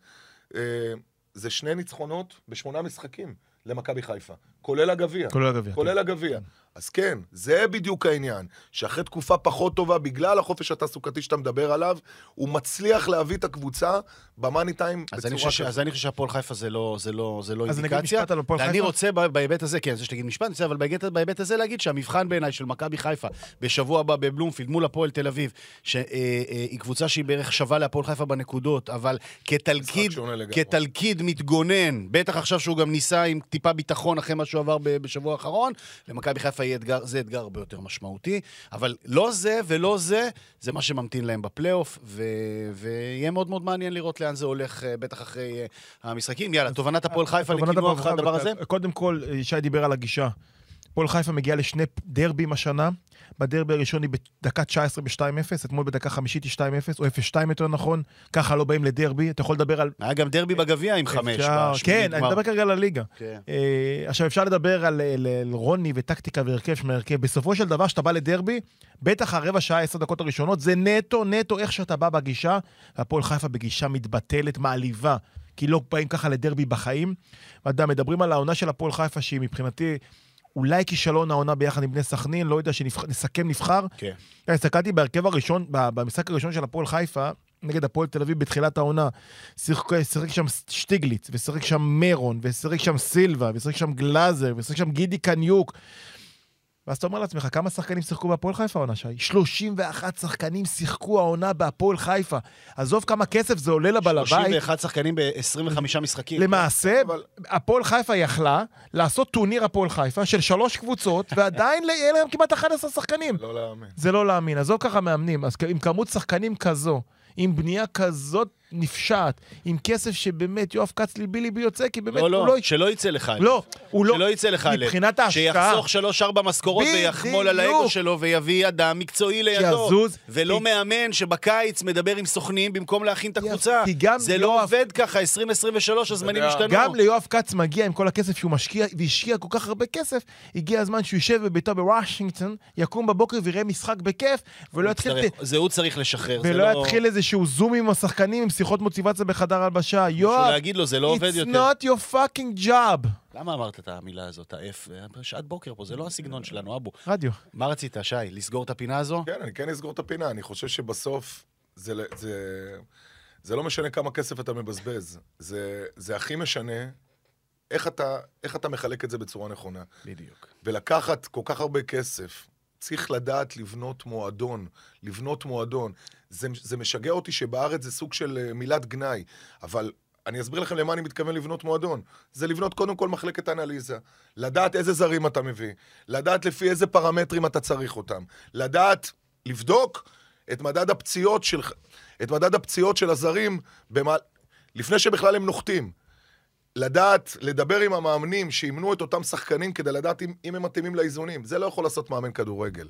אה, זה שני ניצחונות בשמונה משחקים למכבי חיפה, כולל הגביע. כולל הגביע. כולל הגביע. אז כן, זה בדיוק העניין, שאחרי תקופה פחות טובה, בגלל החופש התעסוקתי שאתה מדבר עליו, הוא מצליח להביא את הקבוצה במאני טיים אז אני בצורה חושב ש- אז אני חושב שהפועל חיפה זה לא- זה לא זה לא אז אני אגיד אינדיקציה. משפט על הפועל ואני חיפה? רוצה ב- בהיבט הזה, כן, אני רוצה שתגיד משפט, רוצה, אבל בהיבט- בהיבט הזה להגיד שהמבחן בעיניי של מכבי חיפה בשבוע הבא בבלומפילד מול הפועל תל אביב, שהיא קבוצה שהיא בערך שווה להפועל חיפה בנקודות, אבל כתלכיד. כתלכיד מתגונן, בטח עכשיו שהוא גם ניסה עם טיפה ביטחון אחרי מה שהוא עבר בשבוע האחרון, למכבי חיפה יהיה אתגר, זה אתגר הרבה יותר משמעותי. אבל לא זה ולא זה, זה מה שממתין להם בפלייאוף, ו- ויהיה מאוד מאוד מעניין לראות לאן זה הולך, אה, בטח אחרי אה, המשחקים. יאללה, תובנת הפועל חיפה תובנת לקינוח הדבר חיפה, הזה? קודם כל, ישי דיבר על הגישה. הפועל חיפה מגיעה לשני דרבים השנה. בדרבי הראשון היא בדקה 19 ב-2-0, אתמול בדקה חמישית היא 2-0, או 0-2 יותר נכון. ככה לא באים לדרבי. אתה יכול לדבר על... היה גם דרבי בגביע עם חמש. כן, אני. מדבר כרגע על הליגה. כן. אה, עכשיו, אפשר לדבר על, רוני וטקטיקה והרכב של ההרכב. בסופו של דבר, כשאתה בא לדרבי, בטח הרבע שעה, עשר דקות הראשונות, זה נטו, נטו איך שאתה בא בגישה, והפועל חיפה בגישה מתבטלת, מעליבה, כי לא באים ככה לדרבי בחיים. ואתה מדברים על העונה של הפועל חיפה, שהיא מבחינתי אולי כישלון העונה ביחד עם בני סכנין, לא יודע שנסכם נבחר. כן. כן, הסתכלתי בהרכב הראשון, במשחק הראשון של הפועל חיפה, נגד הפועל תל אביב בתחילת העונה. שיחק שיחק שם שטיגליץ, ושיחק שם מרון, ושיחק שם סילבה, ושיחק שם גלאזר, ושיחק שם גידי קניוק. ואז אתה אומר לעצמך, כמה שחקנים שיחקו בהפועל חיפה העונה, שי? 31 שחקנים שיחקו העונה בהפועל חיפה. עזוב כמה כסף זה עולה לבעל הבית. 31 שחקנים ב-25 משחקים. למעשה, אבל- הפועל חיפה יכלה לעשות טורניר הפועל חיפה של שלוש קבוצות, ועדיין יהיה להם כמעט 11 שחקנים. לא להאמין. זה לא להאמין. עזוב ככה מאמנים, אז עם כמות שחקנים כזו, עם בנייה כזאת נפשעת, עם כסף שבאמת יואב כץ ליבי ליבי יוצא, כי באמת לא, הוא לא, לא... שלא יצא לך. לא, הוא לא... שלא יצא לך הלב. מבחינת ההשקעה. שיחסוך שלוש-ארבע משכורות. ויחמול על האגו שלו ויביא אדם מקצועי לידו. שיזוז. ולא כי- מאמן שבקיץ מדבר עם סוכנים במקום להכין את. הקבוצה. כי גם זה לא יואב- עובד ככה, 2023 הזמנים השתנו. גם ליואב כץ מגיע עם כל הכסף שהוא משקיע, והשקיע כל כך הרבה כסף, הגיע הזמן שהוא יישב בביתו בוושינגטון, יקום בבוקר ויראה משחק בכיף, ולא יתחיל... זה הוא צריך לשחרר. זה ולא לא... יתחיל איזשהו זום עם השחקנים, עם שיחות מוטיבציה בחדר הלבשה. יואב, להגיד לו, זה לא עובד it's יותר. not your fucking job. למה אמרת את המילה הזאת, ה-F? שעת בוקר פה, זה לא הסגנון שלנו, אבו. רדיו. מה רצית, שי? לסגור את הפינה הזו? כן, אני כן אסגור את הפינה. אני חושב שבסוף זה, זה, זה לא משנה כמה כסף אתה מבזבז. זה, זה הכי משנה איך אתה, איך אתה מחלק את זה בצורה נכונה. בדיוק. ולקחת כל כך הרבה כסף, צריך לדעת לבנות מועדון, לבנות מועדון. זה, זה משגע אותי שבארץ זה סוג של אה, מילת גנאי, אבל אני אסביר לכם למה אני מתכוון לבנות מועדון. זה לבנות קודם כל מחלקת אנליזה, לדעת איזה זרים אתה מביא, לדעת לפי איזה פרמטרים אתה צריך אותם, לדעת, לבדוק את מדד הפציעות של, את מדד הפציעות של הזרים במה, לפני שבכלל הם נוחתים. לדעת, לדבר עם המאמנים שימנו את אותם שחקנים כדי לדעת אם, אם הם מתאימים לאיזונים. זה לא יכול לעשות מאמן כדורגל.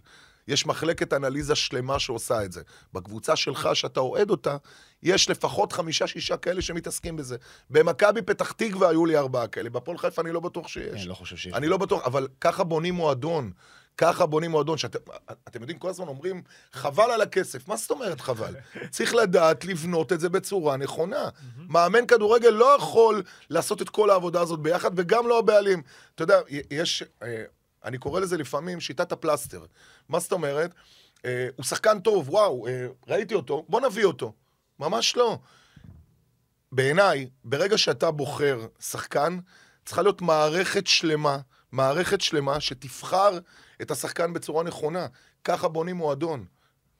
יש מחלקת אנליזה שלמה שעושה את זה. בקבוצה שלך, שאתה אוהד אותה, יש לפחות חמישה-שישה כאלה שמתעסקים בזה. במכבי פתח תקווה היו לי ארבעה כאלה, בהפועל חיפה אני לא בטוח שיש. אני לא חושב שיש. אני לא בטוח, אבל ככה בונים מועדון. ככה בונים מועדון. שאתם אתם יודעים, כל הזמן אומרים, חבל על הכסף. מה זאת אומרת חבל? צריך לדעת לבנות את זה בצורה נכונה. מאמן כדורגל לא יכול לעשות את כל העבודה הזאת ביחד, וגם לא הבעלים. אתה יודע, יש, אה, אני קורא לזה לפעמים שיטת הפלסטר. מה זאת אומרת? אה, הוא שחקן טוב, וואו, אה, ראיתי אותו, בוא נביא אותו. ממש לא. בעיניי, ברגע שאתה בוחר שחקן, צריכה להיות מערכת שלמה, מערכת שלמה שתבחר את השחקן בצורה נכונה. ככה בונים מועדון.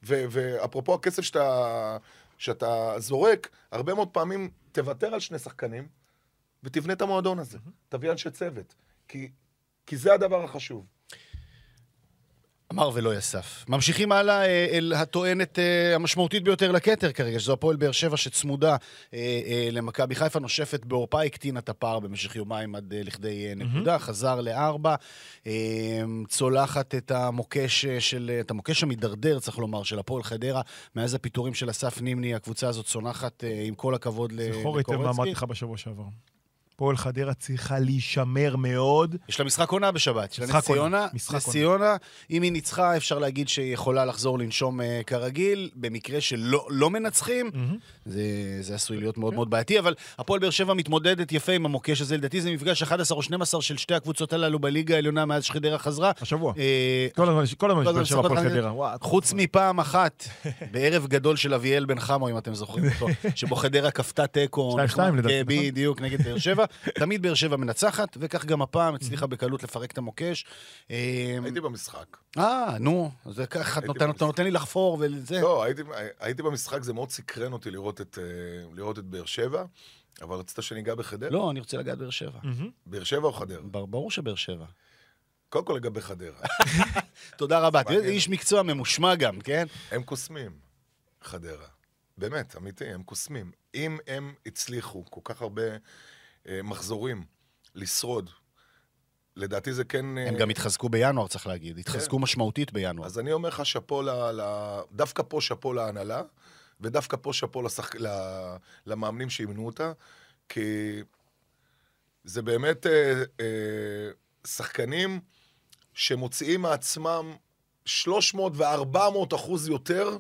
ואפרופו הכסף שאתה, שאתה זורק, הרבה מאוד פעמים תוותר על שני שחקנים ותבנה את המועדון הזה. תביא אנשי צוות. כי, כי זה הדבר החשוב. אמר ולא יסף. ממשיכים הלאה אה, אל הטוענת אה, המשמעותית ביותר לכתר כרגע, שזו הפועל באר שבע שצמודה אה, למכבי חיפה, נושפת בעורפה, הקטינה את הפער במשך יומיים עד לכדי נקודה, חזר לארבע, צולחת את המוקש של, את המוקש המידרדר, צריך לומר, של הפועל חדרה, מאז הפיטורים של אסף נימני, הקבוצה הזאת צונחת עם כל הכבוד ל- זכור היטב מה אמרתי לקורצקי. לך בשבוע שעבר. פועל חדרה צריכה להישמר מאוד. יש לה משחק עונה בשבת, יש לה נס ציונה, נס. ציונה, אם היא ניצחה, אפשר להגיד שהיא יכולה לחזור לנשום אה, כרגיל, במקרה שלא לא מנצחים, זה, זה עשוי להיות מאוד מאוד בעייתי, אבל הפועל באר שבע מתמודדת יפה עם המוקש הזה, לדעתי זה מפגש 11 או 12 של שתי הקבוצות הללו בליגה העליונה מאז שחדרה חזרה. השבוע. אה, כל הזמן יש באר שבע הפועל חדרה. חוץ מפעם אחת, בערב גדול של אביאל בן חמו, אם אתם זוכרים אותו, שבו חדרה כפתה תיקו. שתיים, נחמד, שתיים, לדעתי, כן, נכון? בדיוק, נגד באר שבע. תמיד באר שבע מנצחת, וכך גם הפעם הצליחה בקלות לפרק את המוקש. אה, הייתי במשחק. אה, נו, זה ככה, אתה נותן- לי לחפור וזה. לא, הייתי, במשחק, זה מאוד סקרן אותי לראות את, אה, לראות את באר שבע. אבל רצית שניגע בחדרה? לא, אני רוצה לגעת באר שבע. מהמם. באר שבע או חדרה? בר- ברור שבאר שבע. קודם כל לגבי חדרה. תודה רבה. תראה. איש מקצוע ממושמע גם, כן? הם קוסמים, חדרה. באמת, אמיתי, הם קוסמים. אם הם הצליחו כל כך הרבה מחזורים לשרוד, לדעתי זה כן... אה, הם גם התחזקו בינואר, צריך להגיד. התחזקו משמעותית בינואר. אז אני אומר לך שאפו ל... ל... דווקא פה שאפו להנהלה, ודווקא פה שאפו לשח... ל... למאמנים שאימנו אותה, כי זה באמת אה, אה, שחקנים שמוציאים מעצמם 300 ו-400 אחוז יותר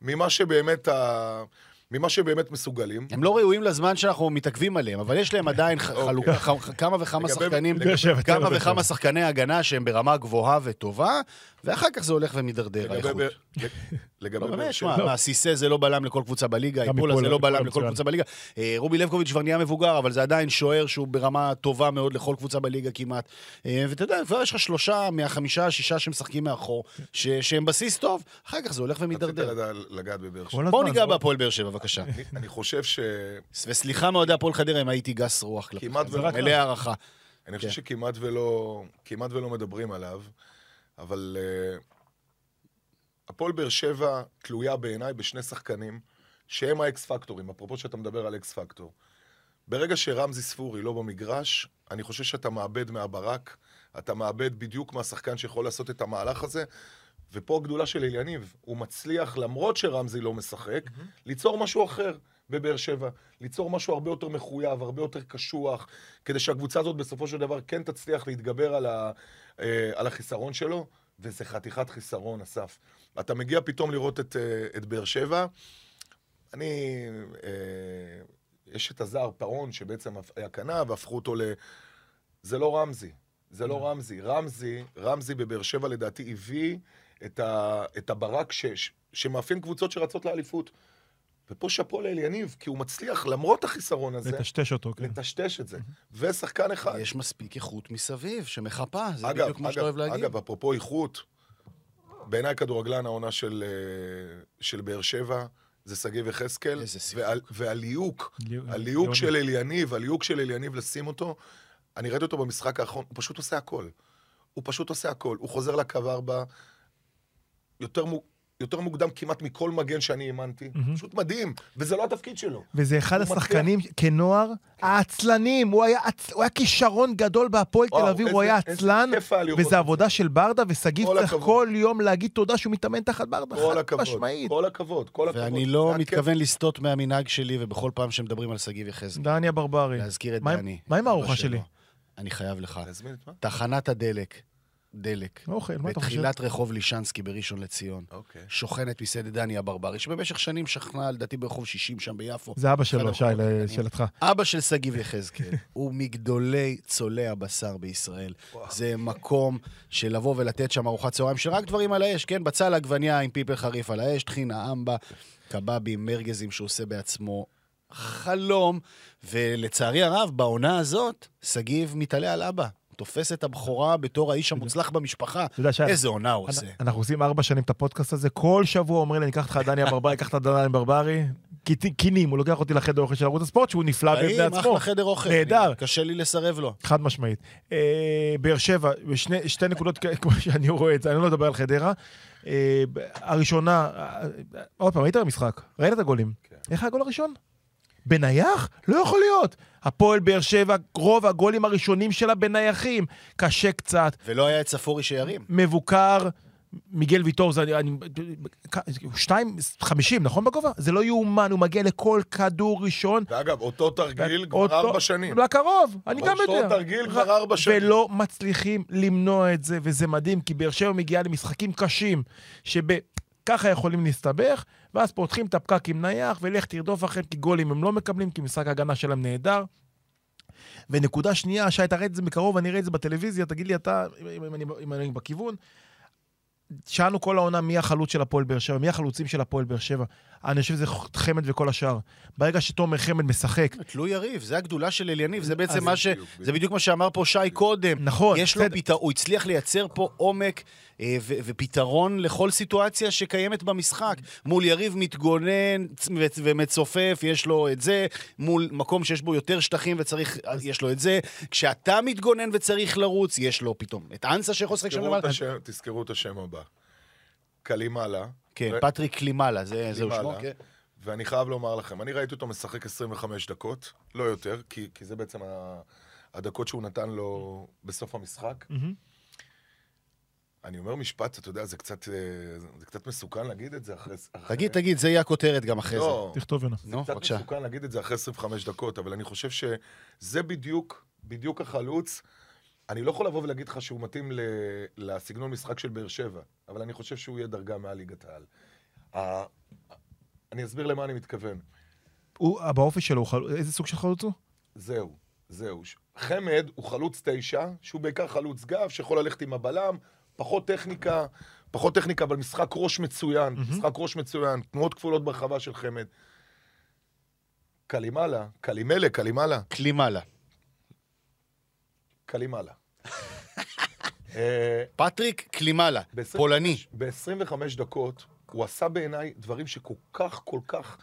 ממה שבאמת, ה... ממה שבאמת מסוגלים. הם לא ראויים לזמן שאנחנו מתעכבים עליהם, אבל יש להם עדיין ח- חלוקה, כמה וכמה שחקנים, כמה וכמה. שחקני הגנה שהם ברמה גבוהה וטובה, ואחר כך זה הולך ומידרדר, האיכות. באר- לגבי לא, באר באמת, שבע. שמע, מה, סיסא זה לא בלם לכל קבוצה בליגה, איפולה זה לא בלם לכל. קבוצה בליגה. אה, רובי לבקוביץ' כבר נהיה מבוגר, אבל זה עדיין שוער שהוא ברמה טובה מאוד לכל קבוצה בליגה כמעט. אה, ואתה יודע, כבר יש לך שלושה מהחמישה, שישה שמשחקים מאחור, שהם בסיס טוב, אחר כך זה הולך ומידרדר. לדע- לגעת בבאר שבע. כל בואו ניגע לא? בהפועל באר שבע, בבקשה. אני- חושב ש... וסליחה מאוהדי הפועל חדרה אם הייתי גס רוח כלפיך. כמעט זה ולא. מלא הערכה. אני חושב כן. שכמעט ולא, מדברים עליו, אבל אה, הפועל באר שבע תלויה בעיניי בשני שחקנים שהם ה X factor ים, אפרופו שאתה מדבר על X factor. ברגע שרמזי ספורי לא במגרש, אני חושב שאתה מאבד מהברק, אתה מאבד בדיוק מהשחקן שיכול לעשות את המהלך הזה, ופה הגדולה של אליניב, הוא מצליח, למרות שרמזי לא משחק, ליצור משהו אחר בבאר שבע, ליצור משהו הרבה יותר מחויב, הרבה יותר קשוח, כדי שהקבוצה הזאת בסופו של דבר כן תצליח להתגבר על, ה, אה, על החיסרון שלו, וזה חתיכת חיסרון, אסף. אתה מגיע פתאום לראות את, אה, את באר שבע, אני... אה, יש את הזר פאון, שבעצם היה קנה, והפכו אותו ל... זה לא רמזי. זה לא רמזי. רמזי, רמזי בבאר שבע לדעתי הביא את, ה, את הברק ש, ש, שמאפיין קבוצות שרצות לאליפות. ופה שאפו לאליניב, כי הוא מצליח, למרות החיסרון הזה, לטשטש אותו, כן. לטשטש את זה. ושחקן אחד. יש מספיק איכות מסביב שמחפה, זה אגב, בדיוק מה שאתה אגב, אוהב להגיד. אגב, אפרופו איכות, בעיניי כדורגלן העונה של, אה, של באר שבע זה שגיב יחזקאל. איזה סיפוק. ועל- והליהוק, ליהוק- הליהוק. של אליניב, הליהוק של אליניב לשים אותו, אני ראיתי אותו במשחק האחרון, הוא פשוט עושה הכל. הוא פשוט עושה הכל. הוא חוזר לקו ארבע יותר, מו- יותר מוקדם כמעט מכל מגן שאני האמנתי. מהמם. פשוט מדהים, וזה לא התפקיד שלו. וזה אחד השחקנים, כנוער, העצלנים. הוא היה עצ- הוא היה כישרון גדול בהפועל תל אביב, הוא היה עצלן, כיף היה לראות את וזו זה. עבודה של ברדה, ושגיב כל צריך הכבוד. כל יום להגיד תודה שהוא מתאמן תחת ברדה, כל חד. משמעית. כל הכבוד, כל הכבוד. ואני לא היה כיף. מתכוון לסטות מהמנהג שלי, ובכל פעם שמדברים על שגיב יחזקאל, דני הברברי. להזכיר את דני. מה עם הארוחה שלי? אני חייב לך. תחנת הדלק, דלק, אוכל, מה אתה חושב? בתחילת רחוב לישנסקי בראשון לציון, אוקיי. שוכנת מסעדת דני הברברי, שבמשך שנים שכנה, לדעתי, ברחוב 60 שם ביפו. זה אבא שלו, שי. לשאלתך. אבא של שגיב יחזקאל, הוא מגדולי צולי הבשר בישראל. זה מקום של לבוא ולתת שם ארוחת צהריים של רק דברים על האש, כן? בצל עגבניה עם פיפל חריף על האש, טחינה אמבה, קבבים, מרגזים שהוא עושה בעצמו. חלום, ולצערי הרב, בעונה הזאת, שגיב מתעלה על אבא. תופס את הבכורה בתור האיש המוצלח במשפחה. איזה עונה הוא עושה. אנחנו עושים ארבע שנים את הפודקאסט הזה, כל שבוע אומרים לי, אני אקח אותך דני הברברי, אקח את דני הברברי. קינים, הוא לוקח אותי לחדר אוכל של ערוץ הספורט, שהוא נפלא בפני האם עצמו. אחלה חדר אוכל. נהדר. קשה לי לסרב לו. חד משמעית. אה, באר שבע, שתי נקודות כמו שאני רואה את זה, אני לא מדבר על חדרה. אה, הראשונה, אה, עוד פעם, היית במשחק, ראית את הגולים. כן. איך היה הגול הראשון? בנייח? לא יכול להיות. הפועל באר שבע, רוב הגולים הראשונים שלה בנייחים. קשה קצת, ולא היה את ספורי שירים. מבוקר, מיגל ויטור, זה, אני, שתיים, חמישים, נכון בגובה? זה לא יאומן, הוא מגיע לכל כדור ראשון. ואגב, אותו תרגיל כבר אותו- ארבע שנים. לקרוב, אני גם יודע. אותו תרגיל כבר ארבע שנים. ולא מצליחים למנוע את זה, וזה מדהים, כי באר שבע מגיעה למשחקים קשים, שככה יכולים להסתבך, ואז פותחים את הפקק עם נייח, ולך תרדוף אחריהם, כי גולים הם לא מקבלים, כי משחק ההגנה שלהם נהדר. ונקודה שנייה, שי, תראה את זה מקרוב, אני אראה את זה בטלוויזיה, תגיד לי אתה, אם, אם, אני, אם אני בכיוון. שאלנו כל העונה מי החלוץ של הפועל באר שבע, מי החלוצים של הפועל באר שבע. אני חושב שזה חמד וכל השאר. ברגע שתומר חמד משחק, תלוי יריב, זה הגדולה של אליניב, זה בעצם מה ש... זה בדיוק מה שאמר פה שי קודם. נכון, יש לו. פתרון, הוא הצליח לייצר פה עומק אה, ופתרון לכל סיטואציה שקיימת במשחק. מול יריב מתגונן ומצופף, יש לו את זה. מול מקום שיש בו יותר שטחים וצריך, יש לו את זה. כשאתה מתגונן וצריך לרוץ, יש לו פתאום את אנסה שיכול לשחק שם למעלה. תזכרו את השם הבא. קלימאלה. כן, ו- פטריק קלימאלה, זה זהו שמו. כן. ואני חייב לומר לכם, אני ראיתי אותו משחק 25 דקות, לא יותר, כי, כי זה בעצם ה- הדקות שהוא נתן לו בסוף המשחק. אני אומר משפט, אתה יודע, זה קצת, אה, זה קצת מסוכן להגיד את זה אחרי... אחרי- תגיד, תגיד, זה יהיה הכותרת גם אחרי זה. לא, תכתוב יונה. נו, קצת. מסוכן להגיד את זה אחרי 25 דקות, אבל אני חושב שזה בדיוק, בדיוק החלוץ. אני לא יכול לבוא ולהגיד לך שהוא מתאים ל- לסגנון משחק של באר שבע, אבל אני חושב שהוא יהיה דרגה מעל ליגת העל. ה- אני אסביר למה אני מתכוון. הוא, באופי שלו, הוא חל- איזה סוג של חלוץ הוא? זהו, זהו. חמד הוא חלוץ תשע, שהוא בעיקר חלוץ גב, שיכול ללכת עם הבלם, פחות טכניקה, פחות טכניקה, אבל משחק ראש מצוין, משחק ראש מצוין, תנועות כפולות ברחבה של חמד. קלימאלה, קלימלה, קלימאלה, קלימאלה. קלימאלה. אה, פטריק קלימאלה, ב-25 פולני. ב-25 דקות הוא עשה בעיניי דברים שכל כך, כל כך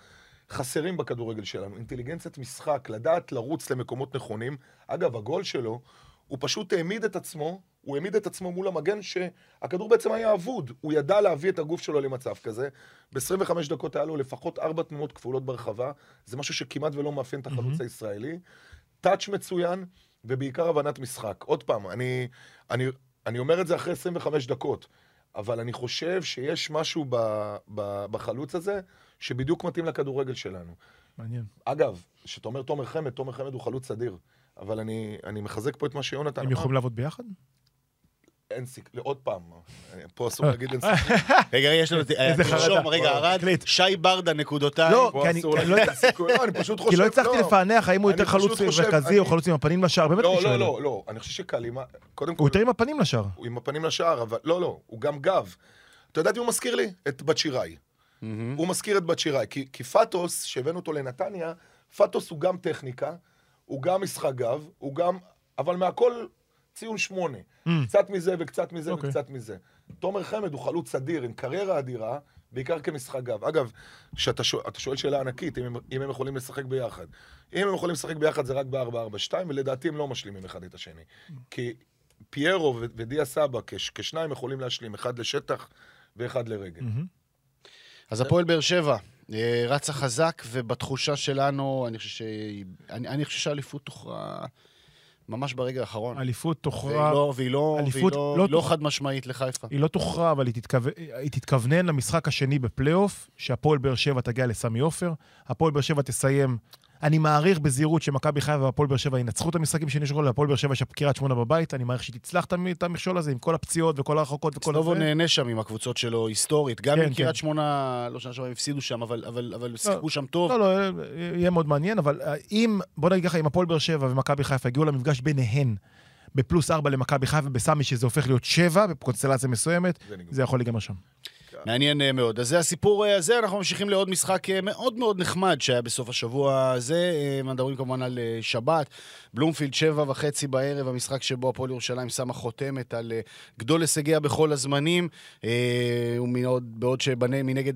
חסרים בכדורגל שלנו. אינטליגנציית משחק, לדעת לרוץ למקומות נכונים. אגב, הגול שלו, הוא פשוט העמיד את עצמו, הוא העמיד את עצמו מול המגן שהכדור בעצם היה אבוד. הוא ידע להביא את הגוף שלו למצב כזה. ב-25 דקות היה לו לפחות ארבע תנועות כפולות ברחבה. זה משהו שכמעט ולא מאפיין את החלוץ הישראלי. טאץ' מצוין, ובעיקר הבנת משחק. עוד פעם, אני, אני, אני אומר את זה אחרי 25 דקות, אבל אני חושב שיש משהו ב, ב, בחלוץ הזה שבדיוק מתאים לכדורגל שלנו. מעניין. אגב, כשאתה אומר תומר חמד, תומר חמד הוא חלוץ אדיר, אבל אני, אני מחזק פה את מה שיונתן הם אמר. יכולים לעבוד ביחד? אין סיכ... עוד פעם, פה אסור להגיד אין סיכוי. רגע, יש לנו... איזה חרדה. תרשום, רגע, ארד. שי ברדה, נקודותיים. לא, כי אני- לא- אין סיכוי. אני פשוט חושב... כי הצלחתי לא. לפענח האם הוא אני יותר חלוץ מרכזי אני- או חלוץ עם הפנים לשער. באמת אני לא, שואל. לא, לא, לא. אני חושב שקלימה... קודם כל, הוא יותר עם הפנים לשער. הוא עם הפנים לשער, אבל לא, לא, הוא גם גב. אתה יודע את מי הוא מזכיר לי? את בת שיראי. הוא מזכיר את בת שיראי. כי, כי פטוס, שהבאנו אותו לנתניה, פטוס הוא גם טכניקה, הוא גם משחק גב, הוא גם... אבל מהכל ציון שמונה. קצת מזה וקצת מזה אוקיי. וקצת מזה. תומר חמד הוא חלוץ אדיר, עם קריירה אדירה, בעיקר כמשחק גב. אגב, כשאתה שואל, שואל שאלה ענקית, אם הם, אם הם יכולים לשחק ביחד. אם הם יכולים לשחק ביחד זה רק ב-4-4-2, ולדעתי הם לא משלימים אחד את השני. כי פיירו ו- ודיה סבא כש, כשניים יכולים להשלים, אחד לשטח ואחד לרגל. אז הפועל באר שבע אה, רצה חזק, ובתחושה שלנו, אני חושב שהאליפות תוכרע ממש ברגע האחרון. אליפות והיא תוכרע, לא- והיא לא- והיא לא לא לא. חד משמעית לחיפה. היא לא תוכרע, אבל היא תתכוונן למשחק השני בפלייאוף, שהפועל באר שבע תגיע לסמי עופר. הפועל באר שבע תסיים, אני מעריך בזהירות שמכבי חיפה והפועל באר שבע ינצחו את המשחקים שנשארו, להפועל באר שבע יש קריית שמונה בבית, אני מעריך שהיא תצלח את המ- את המכשול הזה עם כל הפציעות וכל הרחוקות וכל סטובו הזה. נהנה שם עם הקבוצות שלו היסטורית. גם כן, אם קריית כן. שמונה, לא שנה שעברה הם הפסידו שם, אבל- אבל אבל שיחקו שם טוב. לא, לא, יהיה מאוד מעניין, אבל אה, אם, בוא נגיד ככה, אם הפועל באר שבע ומכבי חיפה הגיעו למפגש ביניהן בפלוס ארבע למכבי חיפה בסמי, שזה הופך להיות שבע בקונסטלציה מסוימת, זה. זה יכול להיגמר שם. מעניין אה, מאוד. אז זה הסיפור אה, הזה, אנחנו ממשיכים לעוד משחק אה, מאוד מאוד נחמד שהיה בסוף השבוע הזה. מדברים כמובן על שבת. בלומפילד, שבע וחצי בערב, המשחק שבו הפועל ירושלים שמה חותמת על גדול הישגיה בכל הזמנים. בעוד שמנגד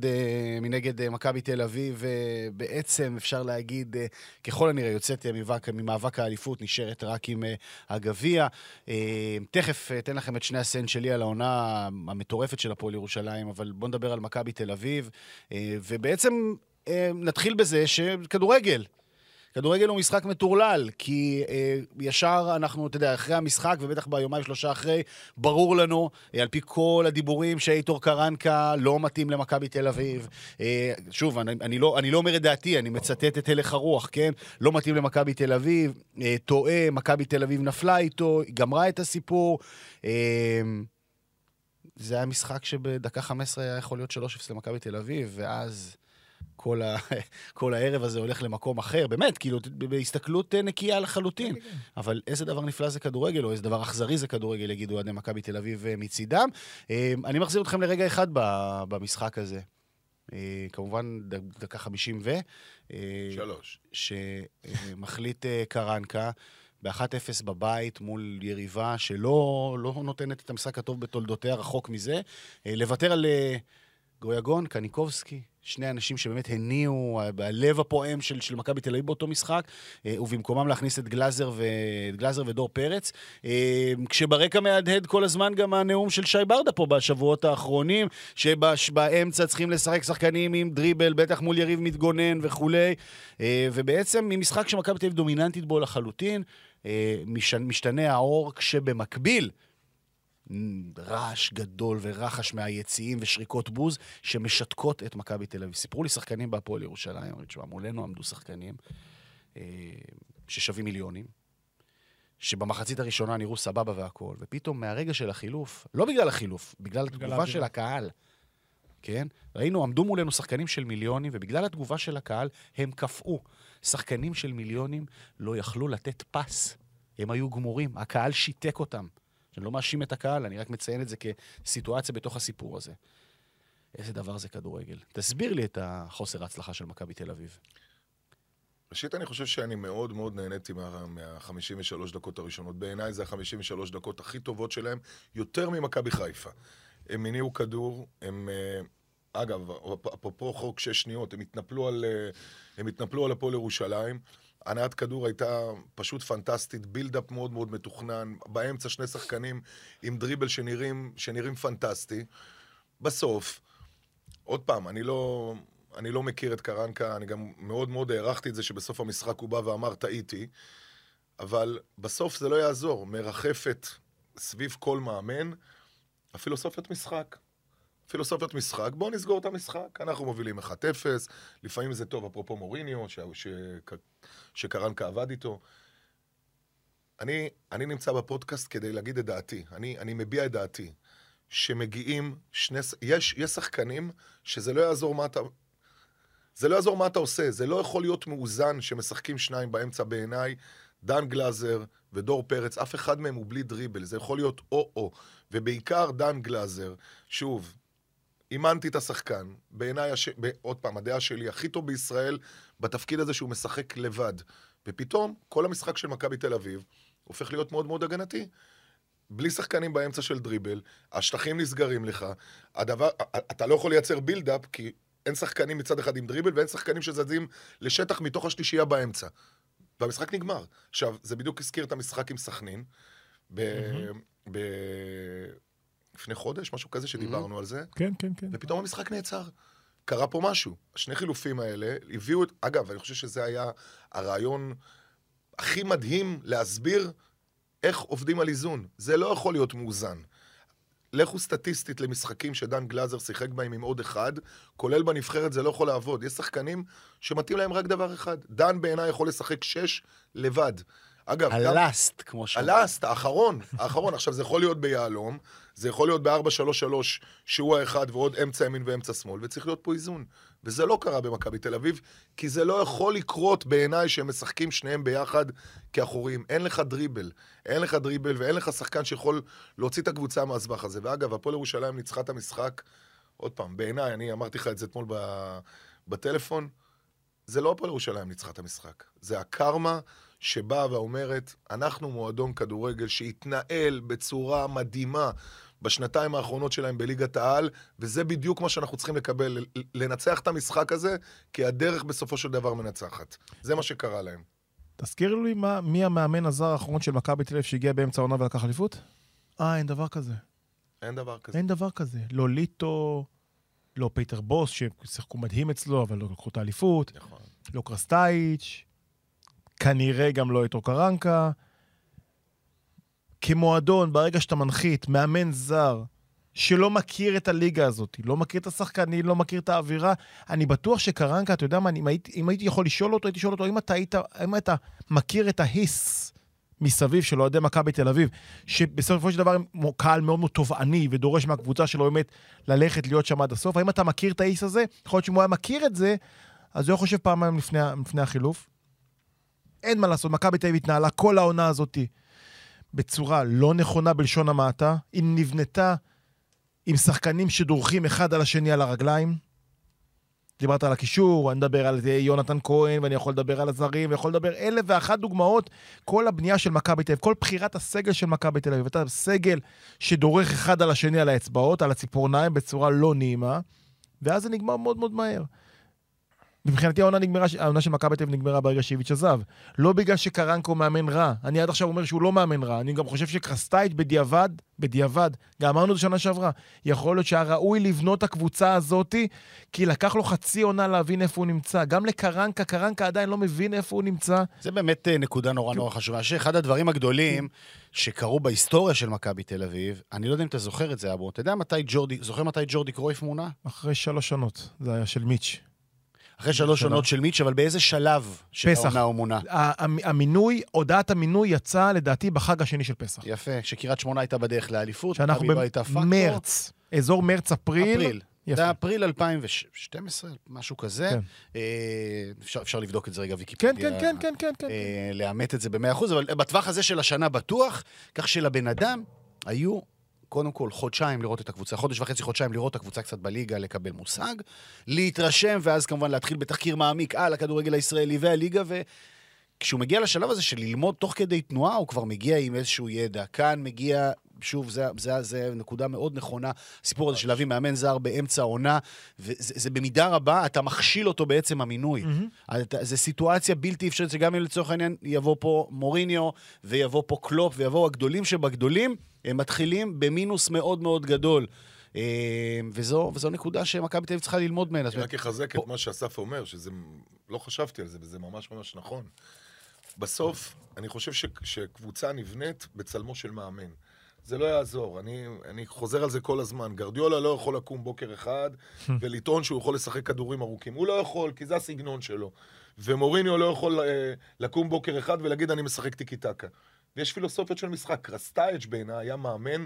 מנגד מכבי תל אביב, בעצם אפשר להגיד, ככל הנראה יוצאת ממאבק, ממאבק האליפות, נשארת רק עם הגביע. תכף אתן לכם את שני הסנט שלי על העונה המטורפת של הפועל ירושלים, אבל בואו נדבר על מכבי תל אביב. אה, ובעצם אה, נתחיל בזה שכדורגל. כדורגל הוא משחק מטורלל, כי אה, ישר אנחנו, אתה יודע, אחרי המשחק, ובטח ביומיים שלושה אחרי, ברור לנו, אה, על פי כל הדיבורים, שאייטור קרנקה לא מתאים למכבי תל אביב. אה, שוב, אני, אני, לא, אני לא אומר את דעתי, אני מצטט את הלך הרוח, כן? לא מתאים למכבי תל אביב, אה, טועה, מכבי תל אביב נפלה איתו, גמרה את הסיפור. אה, זה היה משחק שבדקה 15 היה יכול להיות 3-0 למכבי תל אביב, ואז כל, ה... כל הערב הזה הולך למקום אחר, באמת, כאילו, בהסתכלות אה, נקייה לחלוטין. אבל איזה דבר נפלא זה כדורגל, או איזה דבר אכזרי זה כדורגל, יגידו אוהדי מכבי תל אביב אה, מצידם. אה, אני מחזיר אתכם לרגע אחד ב- במשחק הזה. כמובן, דקה 50 ו... שלוש. שמחליט קרנקה ב-1-0 בבית מול יריבה שלא לא נותנת את המשחק הטוב בתולדותיה, רחוק מזה. אה, לוותר על אה, גויגון, קניקובסקי, שני אנשים שבאמת הניעו, ה- הלב הפועם של, של מכבי תל אביב באותו משחק, אה, ובמקומם להכניס את גלאזר, ו, את גלאזר ודור פרץ. אה, כשברקע מהדהד כל הזמן גם הנאום של שי ברדה פה בשבועות האחרונים, שבאמצע צריכים לשחק שחקנים עם דריבל, בטח מול יריב מתגונן וכולי. אה, ובעצם ממשחק שמכבי תל אביב דומיננטית בו לחלוטין, אה, משתנה האור, כשבמקביל... רעש גדול ורחש מהיציעים ושריקות בוז שמשתקות את מכבי תל אביב. סיפרו לי שחקנים בהפועל ירושלים, אמרו תשמע, מולנו עמדו שחקנים אה, ששווים מיליונים, שבמחצית הראשונה נראו סבבה והכול, ופתאום מהרגע של החילוף, לא בגלל החילוף, בגלל התגובה האווירה. של הקהל, כן? ראינו, עמדו מולנו שחקנים של מיליונים, ובגלל התגובה של הקהל, הם קפאו. שחקנים של מיליונים לא יכלו לתת פס. הם היו גמורים, הקהל שיתק אותם. אני לא מאשים את הקהל, אני רק מציין את זה כסיטואציה בתוך הסיפור הזה. איזה דבר זה כדורגל. תסביר לי את החוסר ההצלחה של מכבי תל אביב. ראשית, אני חושב שאני מאוד מאוד נהניתי מה- מה-53 דקות הראשונות. בעיניי זה ה-53 דקות הכי טובות שלהם, יותר ממכבי חיפה. הם הניעו כדור, הם... אה, אגב, אפרופו חוק שש שניות, הם התנפלו על, אה, הם התנפלו על הפועל ירושלים. הנעת כדור הייתה פשוט פנטסטית, בילדאפ מאוד מאוד מתוכנן, באמצע שני שחקנים עם דריבל שנראים, שנראים פנטסטי. בסוף, עוד פעם, אני לא, אני לא מכיר את קרנקה, אני גם מאוד מאוד הערכתי את זה שבסוף המשחק הוא בא ואמר, טעיתי, אבל בסוף זה לא יעזור, מרחפת סביב כל מאמן הפילוסופיית משחק. פילוסופיית משחק, בואו נסגור את המשחק, אנחנו מובילים 1-0, לפעמים זה טוב, אפרופו מוריניו, ש... ש... שקרנקה עבד איתו. אני, אני נמצא בפודקאסט כדי להגיד את דעתי, אני, אני מביע את דעתי, שמגיעים שני... יש, יש שחקנים שזה לא יעזור מה אתה... זה לא יעזור מה אתה עושה, זה לא יכול להיות מאוזן שמשחקים שניים באמצע בעיניי, דן גלאזר ודור פרץ, אף אחד מהם הוא בלי דריבל, זה יכול להיות או-או, ובעיקר דן גלאזר, שוב, אימנתי את השחקן, בעיניי, הש... ב... עוד פעם, הדעה שלי, הכי טוב בישראל בתפקיד הזה שהוא משחק לבד. ופתאום, כל המשחק של מכבי תל אביב הופך להיות מאוד מאוד הגנתי. בלי שחקנים באמצע של דריבל, השטחים נסגרים לך, הדבר, אתה לא יכול לייצר בילדאפ, כי אין שחקנים מצד אחד עם דריבל, ואין שחקנים שזזים לשטח מתוך השלישייה באמצע. והמשחק נגמר. עכשיו, זה בדיוק הזכיר את המשחק עם סכנין, ב... ב... לפני חודש, משהו כזה שדיברנו על זה, כן, כן, כן. ופתאום המשחק נעצר. קרה פה משהו. השני חילופים האלה הביאו את... אגב, אני חושב שזה היה הרעיון הכי מדהים להסביר איך עובדים על איזון. זה לא יכול להיות מאוזן. לכו סטטיסטית למשחקים שדן גלאזר שיחק בהם עם עוד אחד, כולל בנבחרת זה לא יכול לעבוד. יש שחקנים שמתאים להם רק דבר אחד. דן בעיניי יכול לשחק שש לבד. אגב, גם... הלאסט, כמו ש... הלאסט, האחרון, האחרון. עכשיו, זה יכול להיות ביהלום, זה יכול להיות ב-4-3-3, שהוא האחד ועוד אמצע ימין ואמצע שמאל, וצריך להיות פה איזון. וזה לא קרה במכבי תל אביב, כי זה לא יכול לקרות בעיניי שהם משחקים שניהם ביחד כאחורים. אין לך דריבל, אין לך דריבל ואין לך שחקן שיכול להוציא את הקבוצה מהסבך הזה. ואגב, הפועל ירושלים ניצחה את המשחק, עוד פעם, בעיניי, אני אמרתי לך את זה אתמול ב- בטלפון, זה לא הפועל ירושלים ניצחה את המשחק, זה הקרמה שבאה ואומרת, אנחנו מועדון כדורגל שהתנהל בצורה מדהימה בשנתיים האחרונות שלהם בליגת העל, וזה בדיוק מה שאנחנו צריכים לקבל, לנצח את המשחק הזה, כי הדרך בסופו של דבר מנצחת. זה מה שקרה להם. תזכיר לי מה, מי המאמן הזר האחרון של מכבי תל אביב שהגיע באמצע העונה ולקח אליפות? אה, אין דבר כזה. אין דבר כזה. אין דבר כזה. לא ליטו, לא פיטר בוס, ששיחקו מדהים אצלו, אבל לא לקחו את האליפות, נכון. לא קרסטאייץ', כנראה גם לא את אוקרנקה. כמועדון, ברגע שאתה מנחית מאמן זר שלא מכיר את הליגה הזאת, לא מכיר את השחקנים, לא מכיר את האווירה, אני בטוח שקרנקה, אתה יודע מה, אם הייתי, אם הייתי יכול לשאול אותו, הייתי שואל אותו, האם אתה, היית, האם אתה מכיר את ההיס מסביב של אוהדי מכבי תל אביב, שבסופו של דבר הם קהל מאוד מאוד תובעני ודורש מהקבוצה שלו באמת ללכת להיות שם עד הסוף. האם אתה מכיר את האיס הזה? יכול להיות שאם הוא היה מכיר את זה, אז הוא היה חושב פעמיים לפני, לפני החילוף. אין מה לעשות, מכבי תל אביב התנהלה כל העונה הזאת בצורה לא נכונה בלשון המעטה. היא נבנתה עם שחקנים שדורכים אחד על השני על הרגליים. דיברת על הקישור, אני מדבר על יונתן כהן, ואני יכול לדבר על הזרים, ויכול לדבר אלף ואחת דוגמאות. כל הבנייה של מכבי תל אביב, כל בחירת הסגל של מכבי תל אביב, אתה סגל שדורך אחד על השני על האצבעות, על הציפורניים, בצורה לא נעימה, ואז זה נגמר מאוד מאוד מהר. מבחינתי העונה, נגמרה, העונה של מכבי תל אביב נגמרה ברגע שאיביץ' עזב. לא בגלל שקרנקו מאמן רע. אני עד עכשיו אומר שהוא לא מאמן רע. אני גם חושב שקרסטייץ' בדיעבד, בדיעבד, גם אמרנו את זה שנה שעברה, יכול להיות שהיה ראוי לבנות את הקבוצה הזאתי, כי לקח לו חצי עונה להבין איפה הוא נמצא. גם לקרנקה, קרנקה עדיין לא מבין איפה הוא נמצא. זה באמת אה, נקודה נורא נורא חשובה. שאחד הדברים הגדולים שקרו בהיסטוריה של מכבי תל אביב, אני לא יודע אם אתה זוכר את זה, אבו, אתה יודע מתי ג'ורדי, זוכר מתי ג'ורדי קרויף מונה? אחרי שלוש שנות, זה היה של מיץ'. אחרי שלוש. עונות של מיץ', אבל באיזה שלב של פסח. העונה הוא מונה? המינוי, הודעת המינוי יצאה לדעתי בחג השני של פסח. יפה, שקריית שמונה הייתה בדרך לאליפות, שאנחנו מכבי לא. במרץ, אזור מרץ-אפריל. אפריל. יפה. זה אפריל 2012, משהו כזה. כן. אה, אפשר, אפשר לבדוק את זה רגע, כן, ויקיפדיה. כן, כן, כן, כן, כן. אה, לאמת את זה ב-100%, אבל בטווח הזה של השנה בטוח, כך שלבן אדם היו קודם כל חודשיים לראות את הקבוצה, חודש וחצי, חודשיים לראות את הקבוצה קצת בליגה, לקבל מושג, להתרשם, ואז כמובן להתחיל בתחקיר מעמיק על הכדורגל הישראלי והליגה, וכשהוא מגיע לשלב הזה של ללמוד תוך כדי תנועה, הוא כבר מגיע עם איזשהו ידע. כאן מגיע... שוב, זה, זה, זה נקודה מאוד נכונה, הסיפור הזה של להביא מאמן זר באמצע העונה, וזה זה במידה רבה, אתה מכשיל אותו בעצם המינוי. אתה, זה סיטואציה בלתי אפשרית, שגם אם לצורך העניין יבוא פה מוריניו, ויבוא פה קלופ, ויבואו הגדולים שבגדולים, הם מתחילים במינוס מאוד מאוד גדול. אה, וזו, וזו נקודה שמכבי תל אביב צריכה ללמוד ממנה. אני רק אחזק את מה שאסף אומר, שזה... לא חשבתי על זה, וזה ממש ממש נכון. בסוף, אני חושב ש, שקבוצה נבנית בצלמו של מאמן. זה לא יעזור, אני, אני חוזר על זה כל הזמן. גרדיולה לא יכול לקום בוקר אחד ולטעון שהוא יכול לשחק כדורים ארוכים. הוא לא יכול, כי זה הסגנון שלו. ומוריניו לא יכול אה, לקום בוקר אחד ולהגיד, אני משחק טיקי טקה. ויש פילוסופיות של משחק. קרסטייץ' בעיניי היה מאמן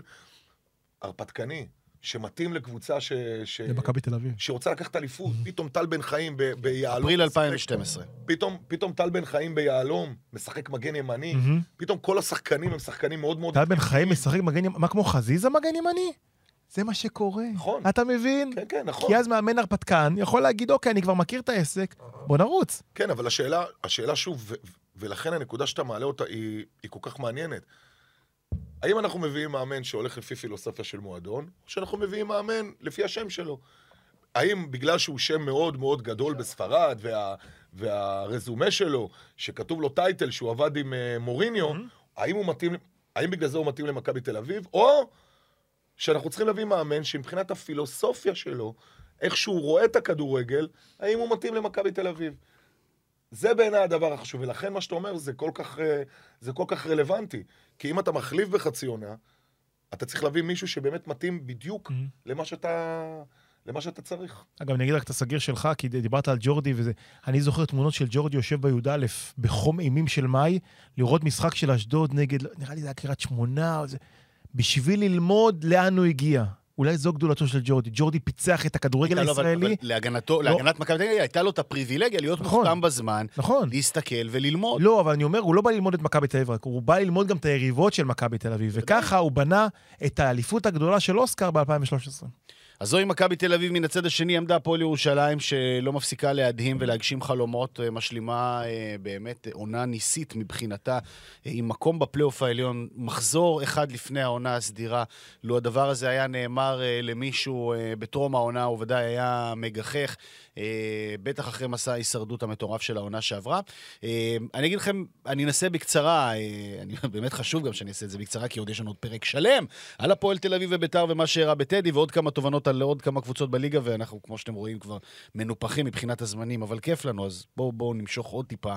הרפתקני, שמתאים לקבוצה ש... ש... למכבי תל אביב. שרוצה לקחת אליפות, פתאום טל בן חיים ב- ביהלום. אפריל משחק- 2012. פתאום, פתאום טל בן חיים ביהלום, משחק מגן ימני, מהמם. פתאום כל השחקנים הם שחקנים מאוד מאוד... טל בן חיים משחק מגן ימני, מה כמו חזיזה מגן ימני? זה מה שקורה. נכון. אתה מבין? כן, כן, נכון. כי אז מאמן הרפתקן יכול להגיד, אוקיי, אני כבר מכיר את העסק, בוא נרוץ. כן, אבל השאלה, השאלה שוב, ולכן הנקודה שאתה מעלה אותה היא, היא כל כך מעניינת. האם אנחנו מביאים מאמן שהולך לפי פילוסופיה של מועדון, או שאנחנו מביאים מאמן לפי השם שלו? האם בגלל שהוא שם מאוד מאוד גדול בספרד, וה, והרזומה שלו, שכתוב לו טייטל שהוא עבד עם uh, מוריניו, האם הוא מתאים, האם בגלל זה הוא מתאים למכבי תל אביב, או שאנחנו צריכים להביא מאמן שמבחינת הפילוסופיה שלו, איך שהוא רואה את הכדורגל, האם הוא מתאים למכבי תל אביב. זה בעיניי הדבר החשוב, ולכן מה שאתה אומר זה כל כך, אה, זה כל כך רלוונטי. כי אם אתה מחליף בחצי עונה, אתה צריך להביא מישהו שבאמת מתאים בדיוק למה שאתה, למה שאתה צריך. אגב, אני אגיד רק את הסגיר שלך, כי דיברת על ג'ורדי וזה. אני זוכר תמונות של ג'ורדי יושב בי"א, בחום אימים של מאי, לראות משחק של אשדוד נגד, נראה לי זה היה קריית שמונה, זה, בשביל ללמוד לאן הוא הגיע. אולי זו גדולתו של ג'ורדי. ג'ורדי פיצח את הכדורגל לו, אבל- הישראלי. אבל להגנתו, לא. להגנת מכבי תל אביב, הייתה לו את הפריבילגיה להיות נכון. מוכתם בזמן, נכון. להסתכל וללמוד. לא, אבל אני אומר, הוא לא בא ללמוד את מכבי תל אביב רק, הוא בא ללמוד גם את היריבות של מכבי תל אביב, וככה הוא בנה את האליפות הגדולה של אוסקר ב-2013. אז זוהי מכבי תל אביב, מן הצד השני עמדה הפועל ירושלים, שלא מפסיקה להדהים ולהגשים חלומות, אה, משלימה אה, באמת עונה ניסית מבחינתה, אה, עם מקום בפלייאוף העליון, מחזור אחד לפני העונה הסדירה. לו הדבר הזה היה נאמר אה, למישהו אה, בטרום העונה, הוא ודאי היה מגחך, אה, בטח אחרי מסע ההישרדות המטורף של העונה שעברה. אה, אני אגיד לכם, אני אנסה בקצרה, אה, אני, באמת חשוב גם שאני אעשה את זה בקצרה, כי עוד יש לנו עוד פרק שלם על הפועל תל אביב וביתר ומה שאירע בטדי, ועוד כמה תובנות על עוד כמה קבוצות בליגה, ואנחנו, כמו שאתם רואים, כבר מנופחים מבחינת הזמנים, אבל כיף לנו, אז בואו בוא נמשוך עוד טיפה.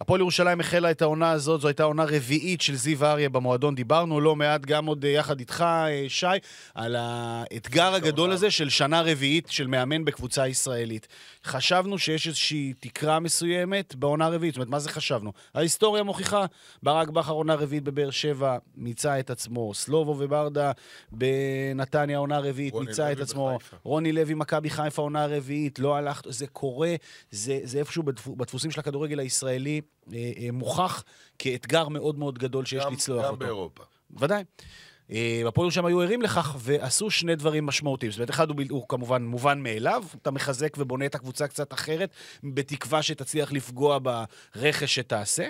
הפועל ירושלים החלה את העונה הזאת, זו הייתה עונה רביעית של זיו אריה במועדון. דיברנו לא מעט, גם עוד אה, יחד איתך, אה, שי, על האתגר הגדול הזה של שנה רביעית של מאמן בקבוצה ישראלית. חשבנו שיש איזושהי תקרה מסוימת בעונה רביעית. זאת אומרת, מה זה חשבנו? ההיסטוריה מוכיחה, ברק בכר עונה רביעית בבאר שבע, מיצה את עצמו. סלובו וברדה בנתניה עונה רביעית, מיצה את עצמו. בחיפה. רוני לוי, מכבי חיפה עונה רביעית, לא הלך, זה קורה, זה, זה איפשהו בדפו, בדפוסים של הכדורגל הישראלי אה, אה, מוכח כאתגר מאוד מאוד גדול שיש גם- לצלוח גם אותו. באירופה. ודאי. אה, הפועל ירושלים היו ערים לכך ועשו שני דברים משמעותיים. זאת אומרת, אחד הוא, הוא כמובן מובן מאליו, אתה מחזק ובונה את הקבוצה קצת אחרת, בתקווה שתצליח לפגוע ברכש שתעשה.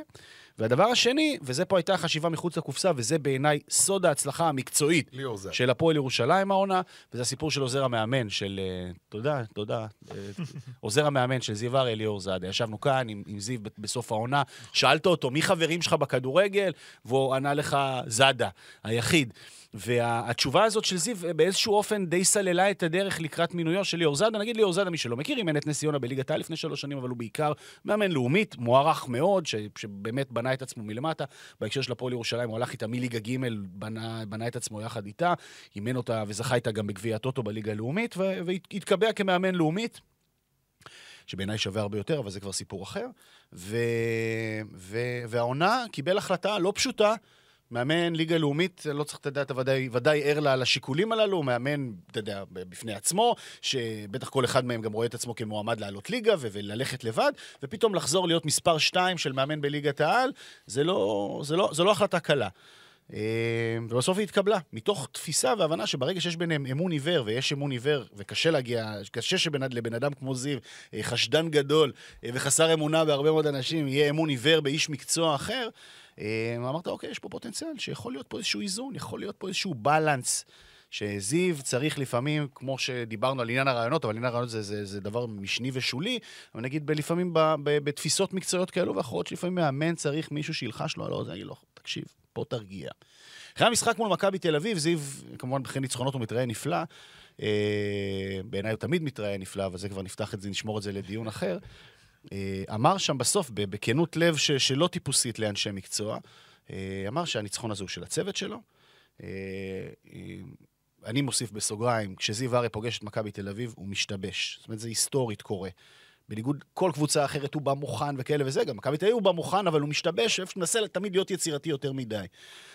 והדבר השני, וזה פה הייתה חשיבה מחוץ לקופסה, וזה בעיניי סוד ההצלחה המקצועית. של הפועל ירושלים העונה, וזה הסיפור של עוזר המאמן של... אה, תודה, תודה. אה, עוזר המאמן של זיו אריה, ליאור זאדה. ישבנו כאן עם, עם זיו בסוף העונה, שאלת אותו, מי חברים שלך בכדורגל? והוא ענה לך, זאדה, היחיד. והתשובה הזאת של זיו אה, באיזשהו אופן די סללה את הדרך לקראת מינויו של ליאור זאדה. נגיד ליאור זאדה, מי שלא מכיר, אימן את נס ציונה בליגת העל לפני שלוש שנים, אבל הוא בעיקר מאמן לאומית, מוערך מאוד, ש, שבאמת בנה את עצמו מלמטה. בהקשר של הפועל ירושלים, הוא הלך איתה מליגה ג', בנה, בנה את עצמו יחד איתה, אימן אותה וזכה איתה גם בגביע הטוטו בליגה הלאומית, והתקבע כמאמן לאומית. שבעיניי שווה הרבה יותר, אבל זה כבר סיפור אחר. ו... ו... והעונה קיבל החלטה לא פשוטה. מאמן ליגה לאומית, לא צריך, יודע, אתה ודאי, ודאי ער לה- לשיקולים הללו, הוא מאמן, אתה יודע, בפני עצמו, שבטח כל אחד מהם גם רואה את עצמו כמועמד לעלות ליגה ו- וללכת לבד, ופתאום לחזור להיות מספר 2 של מאמן בליגת העל, זה לא, זה לא, זה לא החלטה קלה. אה, ובסוף היא התקבלה, מתוך תפיסה והבנה שברגע שיש ביניהם אמון עיוור, ויש אמון עיוור, וקשה להגיע, קשה שלבן אדם כמו זיו, אה, חשדן גדול אה, וחסר אמונה בהרבה מאוד אנשים, יהיה אמון עיוור באיש מקצוע אחר, אה, אמרת, אוקיי, יש פה פוטנציאל, שיכול להיות פה איזשהו איזון, יכול להיות פה איזשהו בלנס. שזיו צריך לפעמים, כמו שדיברנו על עניין הרעיונות, אבל עניין הרעיונות זה, זה, זה דבר משני ושולי, אבל נגיד לפעמים ב, ב, בתפיסות מקצועיות כאלו ואחרות, שלפעמים מאמן צריך מישהו שילחש לו על האוזן, יגיד לו, תקשיב, פה תרגיע. אחרי המשחק מול מכבי תל אביב, זיו, כמובן אחרי ניצחונות הוא מתראה נפלא. אה, בעיניי הוא תמיד מתראה נפלא, אבל זה כבר נפתח את זה, נשמור את זה לדיון אחר. אה, אמר שם בסוף, בכנות לב ש, שלא טיפוסית לאנשי מקצוע, אה, אמר שהניצחון הזה הוא של הצוות שלו. אה, אה, אני מוסיף בסוגריים, כשזיו אריה פוגש את מכבי תל אביב, הוא משתבש. זאת אומרת, זה היסטורית קורה. בניגוד כל קבוצה אחרת, הוא בא מוכן וכאלה וזה, גם מכבי תל אביב הוא בא מוכן, אבל הוא משתבש, איפה שמנסה תמיד להיות יצירתי יותר מדי.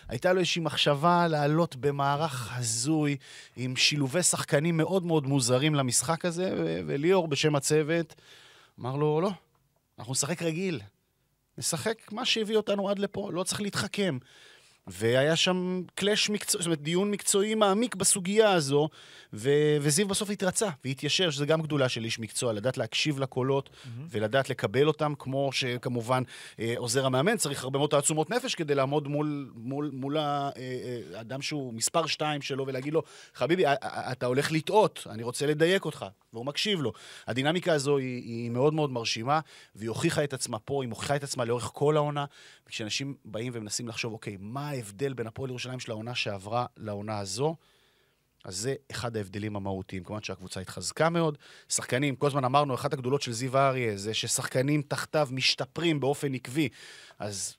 הייתה לו איזושהי מחשבה לעלות במערך הזוי, עם שילובי שחקנים מאוד מאוד מוזרים למשחק הזה, ו- וליאור בשם הצוות אמר לו, לא, אנחנו נשחק רגיל. נשחק מה שהביא אותנו עד לפה, לא צריך להתחכם. והיה שם קלאש מקצועי, זאת אומרת, דיון מקצועי מעמיק בסוגיה הזו, ו- וזיו בסוף התרצה והתיישר, שזה גם גדולה של איש מקצוע, לדעת להקשיב לקולות ולדעת לקבל אותם, כמו שכמובן אה, עוזר המאמן צריך הרבה מאוד תעצומות נפש כדי לעמוד מול, מול, מול ה- אה, אה, האדם שהוא מספר שתיים שלו ולהגיד לו, חביבי, אתה הולך לטעות, אני רוצה לדייק אותך, והוא מקשיב לו. הדינמיקה הזו היא, היא מאוד מאוד מרשימה, והיא הוכיחה את עצמה פה, היא מוכיחה את עצמה לאורך כל העונה, וכשאנשים באים ומנסים לחשוב, אוקיי, מה ההבדל בין הפועל ירושלים של העונה שעברה לעונה הזו? אז זה אחד ההבדלים המהותיים. כמובן שהקבוצה התחזקה מאוד. שחקנים, כל הזמן אמרנו, אחת הגדולות של זיו אריה זה ששחקנים תחתיו משתפרים באופן עקבי. אז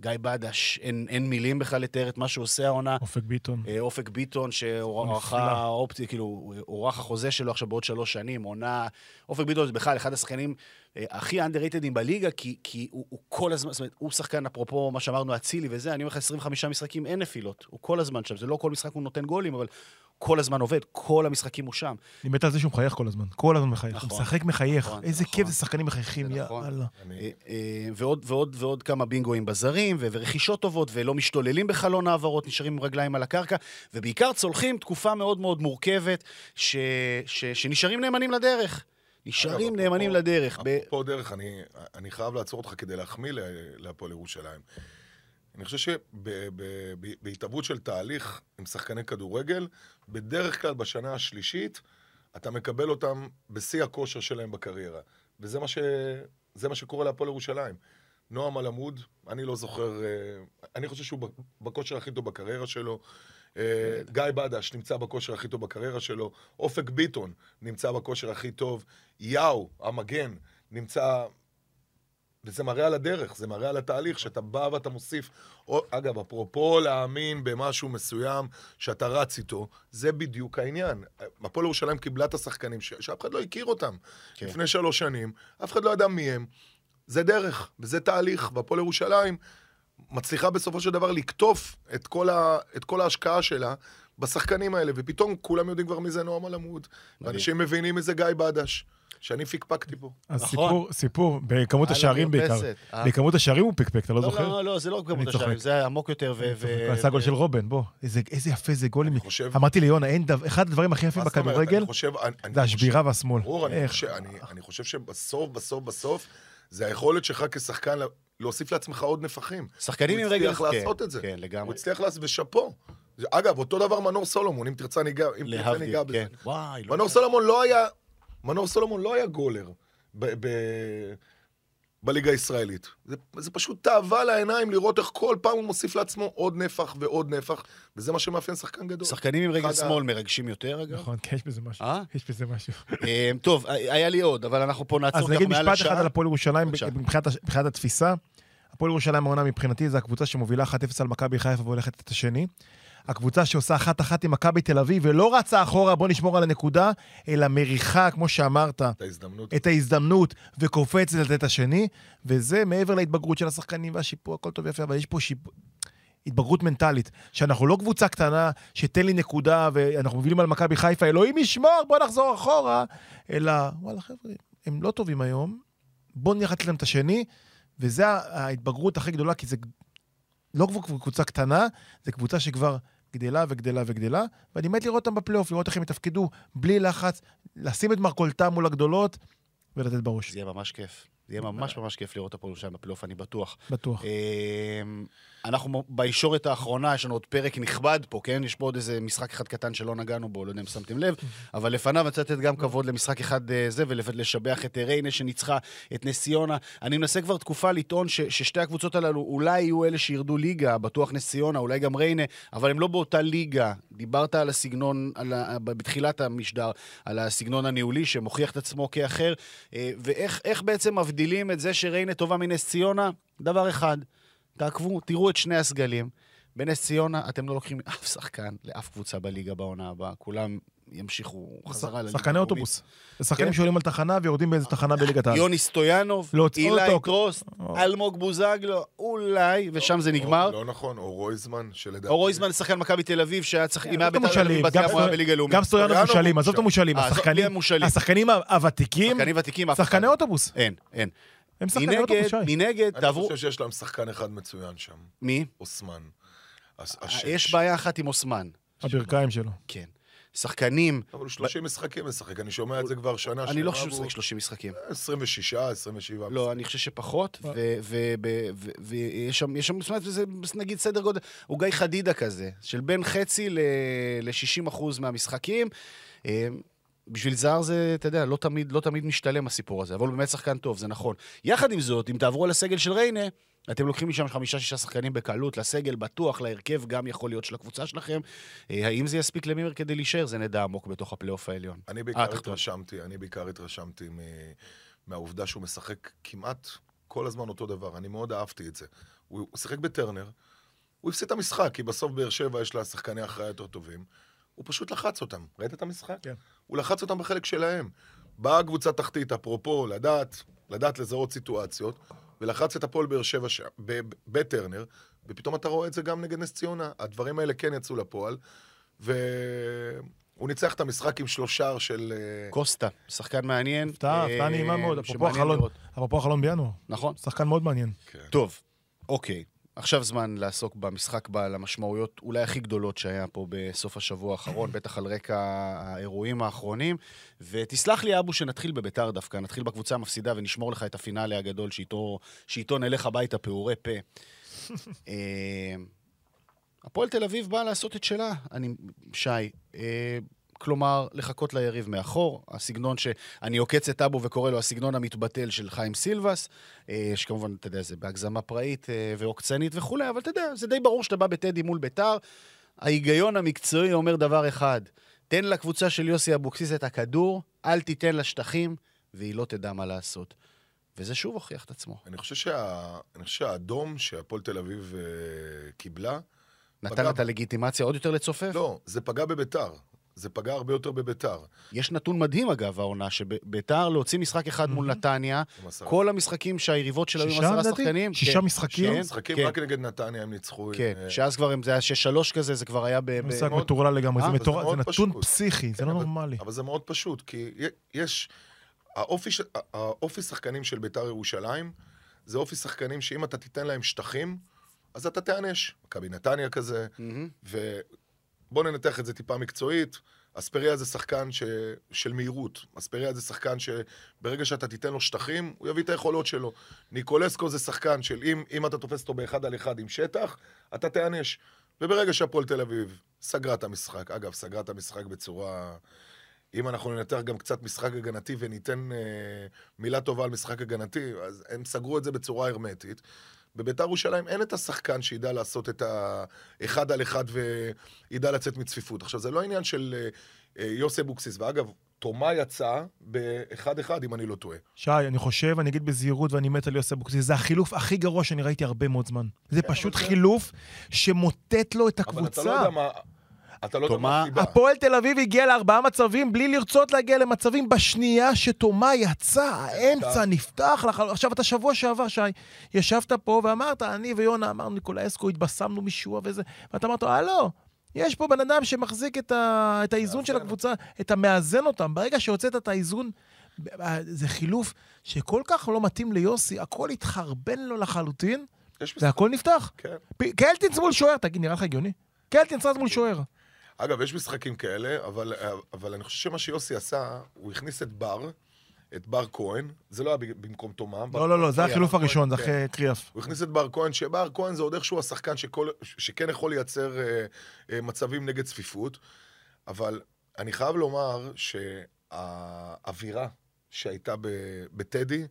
גיא בדש, אין, אין מילים בכלל לתאר את מה שהוא עושה העונה. אופק ביטון. אה, אופק ביטון, שהוארכה. האופציה, כאילו, הוארך החוזה שלו עכשיו בעוד שלוש שנים, עונה... אופק ביטון זה בכלל אחד השחקנים אה, הכי underratedים בליגה, כי, כי הוא, הוא כל הזמן, זאת אומרת, הוא שחקן, אפרופו מה שאמרנו, אצילי וזה, אני אומר לך, 25 משחקים, אין נפילות. הוא כל הזמן שם, זה לא כל משחק הוא נותן גולים, אבל כל הזמן עובד, כל המשחקים הוא שם. אני מת על זה שהוא מחייך כל הזמן. כל הזמן מחייך. הוא נכון. משחק מחייך. נכון, איזה נכון. כיף זה שחקנים מחייכים, נכון. יאללה. אה, ועוד, ועוד, ועוד כמה בינגואים בזרים, ורכישות טובות, ולא משתוללים בחלון העברות, נשארים עם רגליים על הקרקע, ובעיקר צולחים תקופה מאוד מאוד מורכבת, ש- ש- שנשארים נאמנים לדרך. נשארים אגב, נאמנים לדרך. ב- אפרופו דרך, אני, אני חייב לעצור אותך כדי להחמיא להפועל ירושלים. אני חושב שבהתהוות של תהליך עם שחקני כדורגל, בדרך כלל בשנה השלישית, אתה מקבל אותם בשיא הכושר שלהם בקריירה. וזה מה, ש... מה שקורה להפועל ירושלים. נועם אלעמוד, אני לא זוכר, אה, אני חושב שהוא בכושר הכי טוב בקריירה שלו. אה, גיא בדש נמצא בכושר הכי טוב בקריירה שלו. אופק ביטון נמצא בכושר הכי טוב. יאו, המגן, נמצא וזה מראה על הדרך, זה מראה על התהליך, שאתה בא ואתה מוסיף. או, אגב, אפרופו להאמין במשהו מסוים שאתה רץ איתו, זה בדיוק העניין. הפועל ירושלים קיבלה את השחקנים ש... שאף אחד לא הכיר אותם. כן. לפני שלוש שנים, אף אחד לא ידע מי הם. זה דרך, וזה תהליך, והפועל ירושלים מצליחה בסופו של דבר לקטוף את כל, ה... את כל ההשקעה שלה בשחקנים האלה, ופתאום כולם יודעים כבר מי זה נועם אלעמוד, ואנשים מבינים מי זה גיא בדש, שאני פיקפקתי פה. אז נכון. סיפור, סיפור, בכמות השערים בעיקר. אה. בכמות השערים הוא פיקפק, אתה לא לא, זוכר? לא, לא, זה לא כמות אני צוחק. השערים, זה עמוק יותר הגול ו- של רובן, בוא. איזה איזה יפה זה גולים. חושב- אמרתי ליונה, אין דבר, אחד הדברים הכי יפים? בכדורגל, זה השבירה והשמאל. ברור, אני? חושב, שבסוף, בסוף, בסוף, זה היכולת שלך כשחקן לה- להוסיף לעצמך עוד נפחים. שחקנים עם הוא רגל... הצליח כן, לעשות את זה. כן, הוא לגמרי. הצליח לעשות, ושאפו. זה- אגב, אותו דבר מנור סולומון, אם תרצה ניגע, אם תרצה להבדיל, ניגע בזה. כן. וואי, לא מנור. סולומון לא היה, מנור סולומון לא היה גולר ב, ב, בליגה הישראלית. זה, זה פשוט תאווה לעיניים לראות איך כל פעם הוא מוסיף לעצמו עוד נפח ועוד נפח, וזה מה שמאפיין שחקן גדול. שחקנים עם רגל שמאל מרגשים יותר, אגב. נכון, כן, יש בזה משהו. אה? יש בזה משהו. אה, טוב, היה לי עוד, אבל אנחנו פה נעצור אז ככה נגיד מעל משפט לשעה. אחד על הפועל ירושלים, מבחינת התפיסה. הפועל ירושלים העונה מבחינתי זה הקבוצה שמובילה 1-0 על מכבי חיפה והולכת את השני. הקבוצה שעושה אחת-אחת עם מכבי תל אביב ולא רצה אחורה, בוא נשמור על הנקודה, אלא מריחה, כמו שאמרת, את ההזדמנות. את ההזדמנות וקופצת לתת את השני, וזה מעבר להתבגרות של השחקנים והשיפור, הכל טוב ויפה, אבל יש פה שיפור... התבגרות מנטלית, שאנחנו לא קבוצה קטנה, שתן לי נקודה ואנחנו מובילים על מכבי חיפה, אלוהים ישמור, בוא נחזור אחורה, אלא, וואלה חבר'ה, הם לא טובים היום, בוא נלך לתת להם את השני, וזה ההתבגרות הכי גדולה, כי זה לא כבר קבוצה קטנה, זה קבוצה שכבר גדלה וגדלה וגדלה, ואני מת לראות אותם בפלייאוף, לראות איך הם יתפקדו בלי לחץ, לשים את מרכולתם מול הגדולות ולתת בראש, זה יהיה ממש כיף. זה יהיה ממש ממש כיף לראות את הפועל ירושלים בפלייאוף, אני בטוח. בטוח. אנחנו בישורת האחרונה, יש לנו עוד פרק נכבד פה, כן? יש פה עוד איזה משחק אחד קטן שלא נגענו בו, לא יודע אם שמתם לב, אבל לפניו אני רוצה לתת גם כבוד למשחק אחד אה, זה, ולשבח את אה, ריינה שניצחה את נס ציונה. אני מנסה כבר תקופה לטעון ש- ששתי הקבוצות הללו אולי יהיו אלה שירדו ליגה, בטוח נס ציונה, אולי גם ריינה, אבל הם לא באותה ליגה. דיברת על הסגנון, על ה... בתחילת המשדר, על הסגנון הניהולי שמוכיח את עצמו כאחר, אה, ואיך איך בעצם מבדילים את זה שריינה טובה מנס ציונה? דבר אחד, תעקבו, תראו את שני הסגלים. בנס ציונה אתם לא לוקחים אף שחקן לאף קבוצה בליגה בעונה הבאה. כולם ימשיכו חזרה לליגה. שחקני. אוטובוס. זה שחקנים כן. שעולים על תחנה ויורדים באיזה תחנה בליגת העל. יוני סטויאנוב, אילי. טרוסט, או. אלמוג בוזגלו, אולי, ושם זה או- נגמר. לא נכון, או רויזמן, שלדעתי... או רויזמן, שחקן מכבי תל אביב, שהיה צריך, אם היה בית"ר בת ים הוא היה בליגה לאומית. גם סטויאנוב מושאלים, הוא עזוב את. המושאלים, אה, עזוב, השחקנים- הוותיקים. שחקני אוטובוס. אין, אין. הם שחקני אוטובוס, שי. מנגד, אני תעברו... חושב שיש להם שחקן אחד מצוין שם, מי? אוסמן. אה, יש בעיה אחת עם אוסמן. הברכיים שלו. כן. שחקנים, אבל הוא 30 משחקים משחק, אני שומע את זה כבר שנה. אני לא חושב שהוא משחק 30 משחקים. 26, 27. לא, אני חושב שפחות, ו- ו- ב- ו- ויש שם, נגיד סדר גודל, הוא גיא חדידה כזה, של בין חצי ל-60 אחוז מהמשחקים. בשביל זר זה, אתה יודע, לא תמיד, לא תמיד משתלם הסיפור הזה, אבל הוא באמת שחקן טוב, זה נכון. יחד עם זאת, אם תעברו על הסגל של ריינה, אתם לוקחים משם חמישה-שישה שחקנים בקלות, לסגל בטוח, להרכב גם יכול להיות של הקבוצה שלכם. אה, האם זה יספיק למימר כדי להישאר? זה נדע עמוק בתוך הפלייאוף העליון. אני אה, בעיקר תחתון. התרשמתי, אני בעיקר התרשמתי מ- מהעובדה שהוא משחק כמעט כל הזמן אותו דבר. אני מאוד אהבתי את זה. הוא הוא שיחק בטרנר, הוא הפסיד את המשחק, כי בסוף באר שבע יש לה שחקני הכרעה יותר טובים. הוא פשוט לחץ אותם. ראית את המשחק? כן. הוא לחץ אותם בחלק שלהם. באה קבוצה תחתית, אפרופו, לדעת, לדעת לזהות סיטואציות, ולחץ את הפועל באר שבע ש... ב- ב- בטרנר, ופתאום אתה רואה את זה גם נגד נס ציונה. הדברים האלה כן יצאו לפועל, והוא ניצח את המשחק עם שלושה של... אה, קוסטה, שחקן מעניין. הפתעה, הפתעה אה, נעימה מאוד, החלון. אפרופו החלון בינואר. נכון. שחקן מאוד מעניין. כן. טוב, אוקיי. עכשיו זמן לעסוק במשחק בעל המשמעויות אולי הכי גדולות שהיה פה בסוף השבוע האחרון, בטח על רקע האירועים האחרונים. ותסלח לי, אבו, שנתחיל בביתר דווקא, נתחיל בקבוצה המפסידה ונשמור לך את הפינאלי הגדול שאיתו, שאיתו נלך הביתה פעורי פה. אה, הפועל תל אביב באה לעשות את שלה, אני, שי. כלומר, לחכות ליריב מאחור, הסגנון שאני עוקץ את אבו וקורא לו הסגנון המתבטל של חיים סילבס, אה, שכמובן, אתה יודע, זה בהגזמה פראית אה, ועוקצנית וכולי, אבל אתה יודע, זה די ברור שאתה בא בטדי מול ביתר. ההיגיון המקצועי אומר דבר אחד, תן לקבוצה של יוסי אבוקסיס את הכדור, אל תיתן לה שטחים, והיא לא תדע מה לעשות. וזה שוב הוכיח את עצמו. אני חושב, שה... אני חושב שהאדום שהפועל תל אביב אה, קיבלה, נתן פגע- את הלגיטימציה עוד יותר לצופף? לא, זה פגע בביתר. זה פגע הרבה יותר בביתר. יש נתון מדהים, אגב, העונה, שביתר להוציא משחק אחד מול נתניה. כל המשחקים שהיריבות שלו היו עם שישה, עשרה? שחקנים. שישה כן, משחקים? כן, משחקים כן, רק נגד נתניה הם ניצחו. כן, אה, שאז כבר זה היה 6-3 כזה, זה כבר היה ב... משחק מטורלל לגמרי, אה, זה זה נתון. פסיכי, זה לא נורמלי. אבל זה מאוד פשוט, כי יש... האופי, שחקנים של ביתר ירושלים, זה אופי שחקנים שאם אתה תיתן להם שטחים, אז אתה תיענש. מכבי נתניה כזה, מהמם. ובואו ננתח את זה טיפה מקצועית. אספריה זה שחקן ש... של מהירות. אספריה זה שחקן שברגע שאתה תיתן לו שטחים, הוא יביא את היכולות שלו. ניקולסקו זה שחקן של אם, אם אתה תופס אותו באחד על אחד עם שטח, אתה תיענש. וברגע שהפועל תל אביב סגרה את המשחק, אגב, סגרה את המשחק בצורה... אם אנחנו ננתח גם קצת משחק הגנתי וניתן אה, מילה טובה על משחק הגנתי, אז הם סגרו את זה בצורה הרמטית. בביתר ירושלים אין את השחקן שידע לעשות את האחד על אחד וידע לצאת מצפיפות. עכשיו, זה לא עניין של אה, אה, יוסי אבוקסיס, ואגב, תומה יצא באחד אחד, אם אני לא טועה. שי, אני חושב, אני אגיד בזהירות ואני מת על יוסי אבוקסיס, זה החילוף הכי גרוע שאני ראיתי הרבה מאוד זמן. זה פשוט אבל זה- חילוף שמוטט לו את אבל אתה לא הקבוצה. יודע מה... אתה לא יודע תומה- מה הסיבה. הפועל תל אביב הגיע לארבעה מצבים בלי לרצות להגיע למצבים בשנייה שתומה יצא, האמצע נפתח לך. עכשיו, אתה שבוע שעבר, שי, ישבת פה ואמרת, אני ויונה אמרנו, ניקולאסקו, התבשמנו משוע וזה, ואתה אמרת, הלו, יש פה בן אדם שמחזיק את, ה... את האיזון של. הקבוצה, את המאזן אותם. ברגע שהוצאת את האיזון, זה חילוף שכל כך לא מתאים ליוסי, הכל התחרבן לו לחלוטין, והכל נפתח. כן. פ- קלטינס מול שוער, תגיד, נראה לך הגיוני? קלטינס רץ מול שוער. אגב, יש משחקים כאלה, אבל, אבל אני חושב שמה שיוסי עשה, הוא הכניס את בר, את בר כהן, זה לא היה במקום תומה. בר לא, לא, לא, זה היה החילוף כהן, הראשון, זה כן. אחרי קריאף. הוא הכניס את בר כהן, שבר כהן זה עוד איכשהו השחקן שכל, שכן יכול לייצר אה, אה, מצבים נגד צפיפות, אבל אני חייב לומר שהאווירה שהייתה ב- בטדי,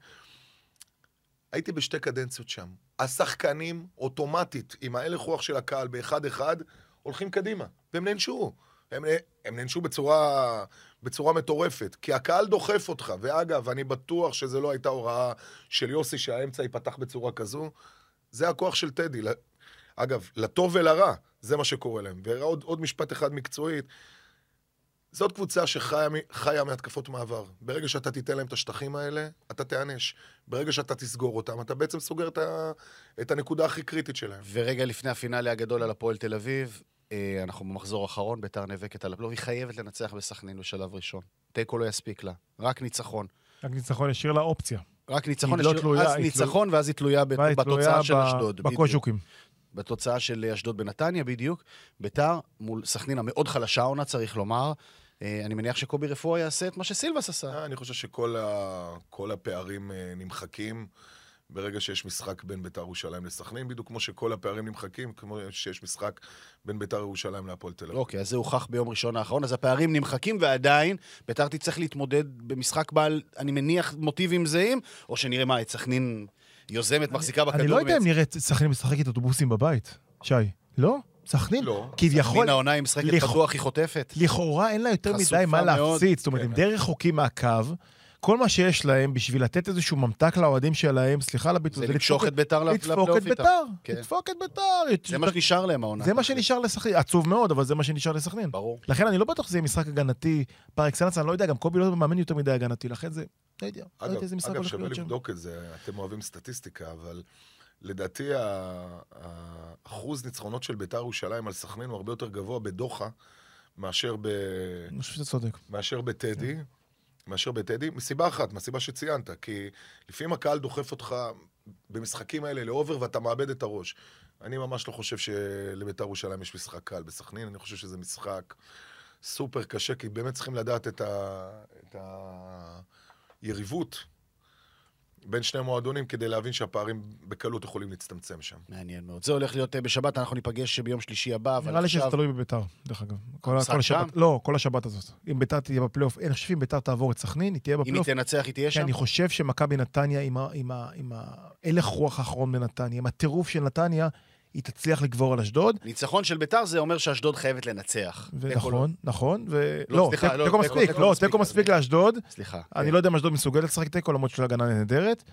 הייתי בשתי קדנציות שם. השחקנים אוטומטית, עם ההלך רוח של הקהל באחד-אחד, הולכים קדימה, והם נענשו. הם, הם נענשו בצורה, בצורה מטורפת, כי הקהל דוחף אותך. ואגב, אני בטוח שזו לא הייתה הוראה של יוסי שהאמצע ייפתח בצורה כזו. זה הכוח של טדי. אגב, לטוב ולרע, זה מה שקורה להם. ועוד עוד משפט אחד מקצועית, זאת קבוצה שחיה מהתקפות מעבר. ברגע שאתה תיתן להם את השטחים האלה, אתה תיענש. ברגע שאתה תסגור אותם, אתה בעצם סוגר את, ה... את הנקודה הכי קריטית שלהם. ורגע לפני הפינאלי הגדול על הפועל תל אביב, אנחנו במחזור האחרון, ביתר נאבקת על הפלייאוף, היא חייבת לנצח בסכנין בשלב ראשון. תיקו לא יספיק לה, רק ניצחון. רק ניצחון השאיר לה אופציה. רק ניצחון, לא השאיר- תלויה, אז ניצחון ואז היא תלויה בתוצאה של אשדוד. בקוז'וקים. בתוצאה של אשדוד בנתניה, בדיוק. ביתר מול סכנין המאוד חלשה העונה, צריך לומר. אה, אני מניח שקובי רפואה יעשה את מה שסילבס עשה. אה, אני חושב שכל ה... הפערים אה, נמחקים ברגע שיש משחק בין ביתר ירושלים לסכנין, בדיוק כמו שכל הפערים נמחקים, כמו שיש משחק בין ביתר ירושלים להפועל תל אביב. אוקיי, אז זה הוכח ביום ראשון האחרון, אז הפערים נמחקים, ועדיין ביתר תצטרך להתמודד במשחק בעל, אני מניח, מוטיבים זהים, או שנראה מה, את סכנין יוזמת, מחזיקה בכדור. אני לא יודע אם נראה את סכנין משחקת אוטובוסים בבית, שי. לא? סכנין? לא. כביכול, סכנין העונה היא משחקת לכ- פתוח, היא חוטפת. לכאורה אין לה יותר מדי מה. להפציץ. זאת אומרת, כן. הם די רחוקים מהקו. כל מה שיש להם בשביל לתת איזשהו ממתק לאוהדים שלהם, סליחה על הביטוי, זה למשוך את ביתר לפ- לדפוק לפלייאוף את. ביתר, כן. לדפוק את ביתר. זה מה שנשאר להם העונה. זה מה שנשאר לסכנין, עצוב מאוד, אבל זה מה שנשאר לסכנין. ברור. לכן אני לא בטוח שזה יהיה משחק הגנתי פר אקסלנס, אני לא יודע, גם קובי לא מאמן יותר מדי הגנתי, לכן זה, לא יודע, לא אגב, יודע איזה משחק אגב, הולך שווה להיות שם. לבדוק את זה, אתם אוהבים סטטיסטיקה, אבל לדעתי האחוז ניצחונות של ביתר ירושלים על סכנין הוא הרבה יותר גבוה בדוחה מאשר, ב... אני חושב שאתה צודק. מאשר בטדי. מאשר בטדי, מסיבה אחת, מהסיבה שציינת, כי לפעמים הקהל דוחף אותך במשחקים האלה לאובר ואתה מאבד את הראש. אני ממש לא חושב שלביתר ירושלים יש משחק קל בסכנין, אני חושב שזה משחק סופר קשה, כי באמת צריכים לדעת את, ה... את היריבות בין שני המועדונים כדי להבין שהפערים בקלות יכולים להצטמצם שם. מעניין מאוד. זה הולך להיות אה, בשבת, אנחנו ניפגש ביום שלישי הבא, אבל נראה לי שזה עכשיו... תלוי בביתר, דרך אגב. כל השבת-? לא, כל השבת הזאת. אם ביתר תהיה בפלייאוף, אני חושב שאם ביתר תעבור את סכנין, היא תהיה אם היא בפלייאוף. תנצח, היא תהיה שם? אני חושב שמכבי נתניה, עם ה- עם ה- עם ההלך רוח האחרון בנתניה, עם הטירוף של נתניה, היא תצליח לגבור על אשדוד. ניצחון של ביתר זה אומר שאשדוד חייבת לנצח. לא. ונכון, נכון, ו... לא, לא, תיקו לא, תיקו תיקו- מספיק, לא. תיקו מספיק לאשדוד. סליחה. אני לא יודע אם אשדוד מסוגלת לשחק תיקו, למרות לה הגנה נהדרת.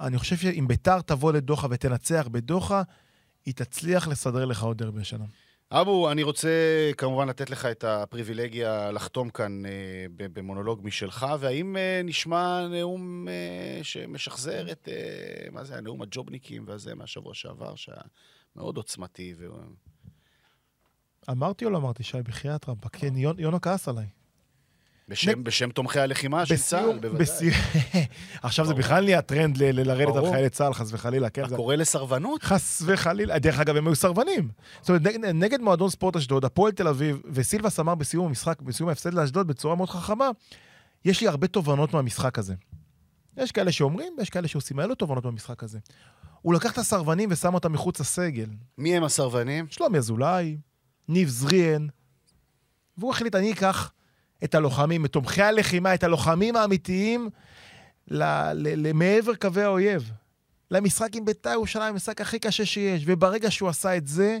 אני חושב שאם ביתר תבוא לדוחה ותנצח בדוחה, היא תצליח לסדר לך עוד דרבי השנה. אבו, אני רוצה כמובן לתת לך את הפריבילגיה לחתום כאן אה, במונולוג משלך, והאם אה, נשמע נאום אה, שמשחזר את, אה, מה זה, הנאום הג'ובניקים והזה מהשבוע שעבר, שהיה מאוד עוצמתי. ו... אמרתי או לא אמרתי, שי, בחייאת רבאק? כן, יונ- יונו כעס עליי. בשם, בשם תומכי הלחימה של צה"ל, בוודאי. בסיום- עכשיו זה. בכלל נהיה טרנד ל- לרדת על ברור. חיילי צה"ל, חס וחלילה, כן? אתה זה- קורא לסרבנות? חס וחלילה. דרך אגב, הם היו סרבנים. זאת אומרת, נגד, נגד מועדון ספורט אשדוד, הפועל תל אביב, וסילבס אמר בסיום המשחק, בסיום ההפסד לאשדוד, בצורה מאוד חכמה, יש לי הרבה תובנות מהמשחק הזה. יש כאלה שאומרים, ויש כאלה שעושים. היה לו תובנות מהמשחק הזה. הוא לקח את הסרבנים ושם אותם מחוץ לסגל. מי הם הסרבנים? שלומי אזולאי, ניב זריאן, והוא החליט, אני אקח את הלוחמים, את תומכי הלחימה, את הלוחמים האמיתיים, למעבר קווי האויב. למשחק עם בית"ר ירושלים, המשחק הכי קשה שיש. וברגע שהוא עשה את זה,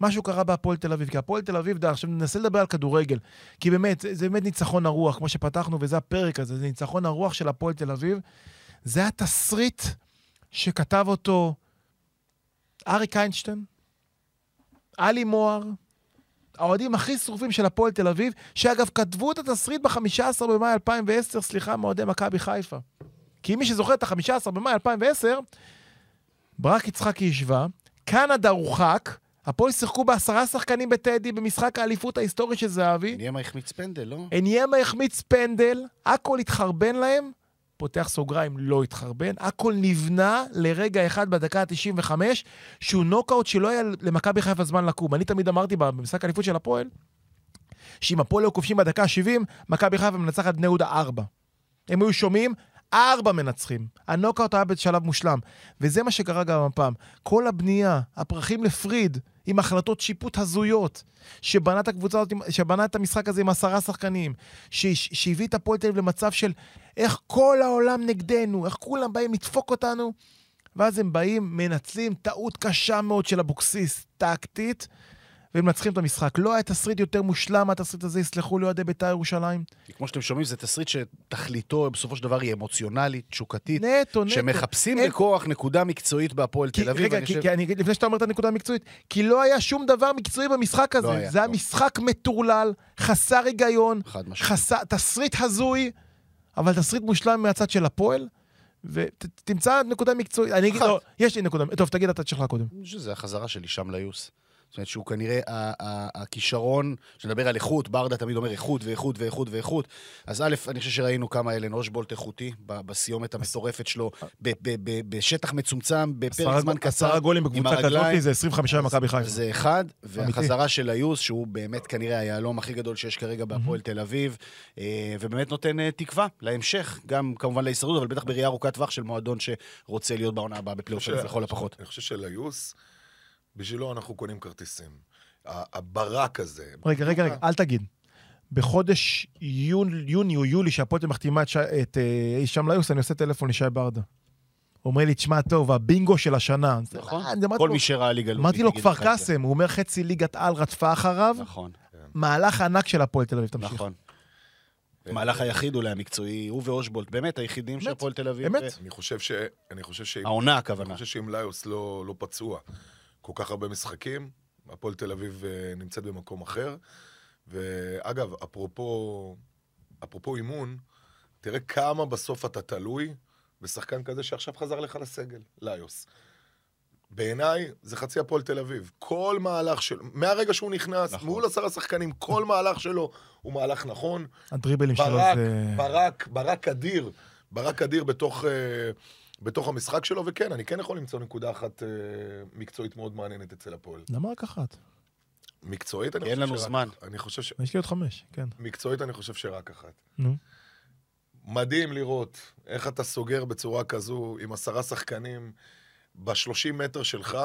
משהו קרה בהפועל תל אביב. כי הפועל תל אביב, דה, עכשיו ננסה לדבר על כדורגל. כי באמת, זה, זה באמת ניצחון הרוח, כמו שפתחנו, וזה הפרק הזה, זה ניצחון הרוח של הפועל תל אביב. זה התסריט שכתב אותו אריק איינשטיין, עלי מוהר, האוהדים הכי שרופים של הפועל תל אביב, שאגב, כתבו את התסריט ב-15 במאי 2010, סליחה, מאוהדי מכבי חיפה. כי מי שזוכר את ה-15 במאי 2010, ברק יצחקי השווה, קנדה הורחק, הפועל שיחקו בעשרה שחקנים בטדי במשחק האליפות ההיסטורי של זהבי, ניאמה החמיץ פנדל, לא? עניימה החמיץ פנדל, הכל התחרבן להם, פותח סוגריים, לא התחרבן, הכל נבנה לרגע אחד בדקה ה-95, שהוא נוקאוט שלא היה למכבי חיפה זמן לקום. אני תמיד אמרתי במשחק האליפות של הפועל, שאם הפועל היו כובשים בדקה ה-70, מכבי חיפה מנצחת בני יהודה 4. הם היו שומעים, ארבע מנצחים. הנוקאוט היה בשלב מושלם. וזה מה שקרה גם הפעם. כל הבנייה, הפרחים לפריד, עם החלטות שיפוט הזויות, שבנה את הקבוצה הזאת, שבנה את המשחק הזה עם עשרה שחקנים, שהביא את הפועל תל אביב למצב של איך כל העולם נגדנו, איך כולם באים לדפוק אותנו, ואז הם באים, מנצלים טעות קשה מאוד של אבוקסיס, טקטית, ומנצחים את המשחק. לא היה תסריט יותר מושלם מהתסריט הזה, יסלחו לי אוהדי בית"ר ירושלים. כמו שאתם שומעים, זה תסריט שתכליתו בסופו של דבר היא אמוציונלית, תשוקתית, נטו, נטו. שמחפשים אין- בכוח נקודה מקצועית בהפועל תל אביב. רגע, ואני כי, חושב- כי אני לפני שאתה אומר את הנקודה המקצועית, כי לא היה שום דבר מקצועי במשחק הזה. לא היה, זה היה לא. משחק מטורלל, חסר היגיון. חסר, תסריט הזוי, אבל תסריט מושלם מהצד של הפועל, ותמצא נקודה מקצועית. אני אגיד. לא, יש לי נקודה, טוב, תגיד אתה את שלך קודם. אני חושב שזה החזרה של הישאם ליוס. זאת אומרת שהוא כנראה ה- ה- הכישרון, כשנדבר על איכות, ברדה תמיד אומר איכות ואיכות ואיכות ואיכות. אז א', אני חושב שראינו כמה אלן אושבולט איכותי ב- בסיומת המטורפת שלו, ב- ב- ב- בשטח מצומצם, בפרק זמן קצר. עשרה גולים בקבוצה. כזאת זה 25 במכבי חיפה. זה אחד, והחזרה של היוס, שהוא באמת כנראה היהלום הכי גדול שיש כרגע בהפועל תל אביב, אה, ובאמת נותן אה, תקווה להמשך, גם כמובן להישרדות, אבל בטח בראייה ארוכת טווח של מועדון שרוצה להיות בעונה הבאה בפלייאוף לכל הפחות. אני חושב שליוס, בשבילו אנחנו קונים כרטיסים. ה- הברק הזה. רגע, רגע, רגע, אל תגיד. בחודש יוני, יוני או יולי, שהפועל מחתימה את, ש... את אה, הישאם ליוס, אני עושה טלפון לשי ברדה. אומר לי, תשמע טוב, הבינגו של השנה. נכון. אה, אני כל מי שראה ליגה לאומית. אמרתי לו, כפר. קאסם, הוא אומר חצי ליגת על רדפה אחריו, נכון, מהלך ענק של הפועל תל אביב, תמשיך. נכון. המהלך היחיד אולי המקצועי, הוא ואושבולט, באמת היחידים של הפועל תל אביב. אמת. אה, אני חושב ש... אני. העונה אני הכוונה. חושב שאם ליוס לא, לא פצוע כל כך הרבה משחקים, הפועל תל אביב אה, נמצאת במקום אחר. ואגב, אפרופו, אפרופו אימון, תראה כמה בסוף אתה תלוי בשחקן כזה שעכשיו חזר לך לסגל, ליוס. בעיניי זה חצי הפועל תל אביב. כל מהלך שלו, מהרגע שהוא נכנס, נכון. מול עשרה שחקנים, כל מהלך שלו הוא מהלך נכון. הדריבלים שלו זה... ברק, ברק אדיר, ברק אדיר בתוך, אה, בתוך המשחק שלו, וכן, אני כן יכול למצוא נקודה אחת אה, מקצועית מאוד מעניינת אצל הפועל. למה רק אחת? מקצועית, אני אין חושב לנו שרק- זמן. אני חושב ש... יש לי עוד חמש, כן. מקצועית אני חושב שרק אחת. נו. מדהים לראות איך אתה סוגר בצורה כזו עם עשרה שחקנים ב-30 מטר שלך,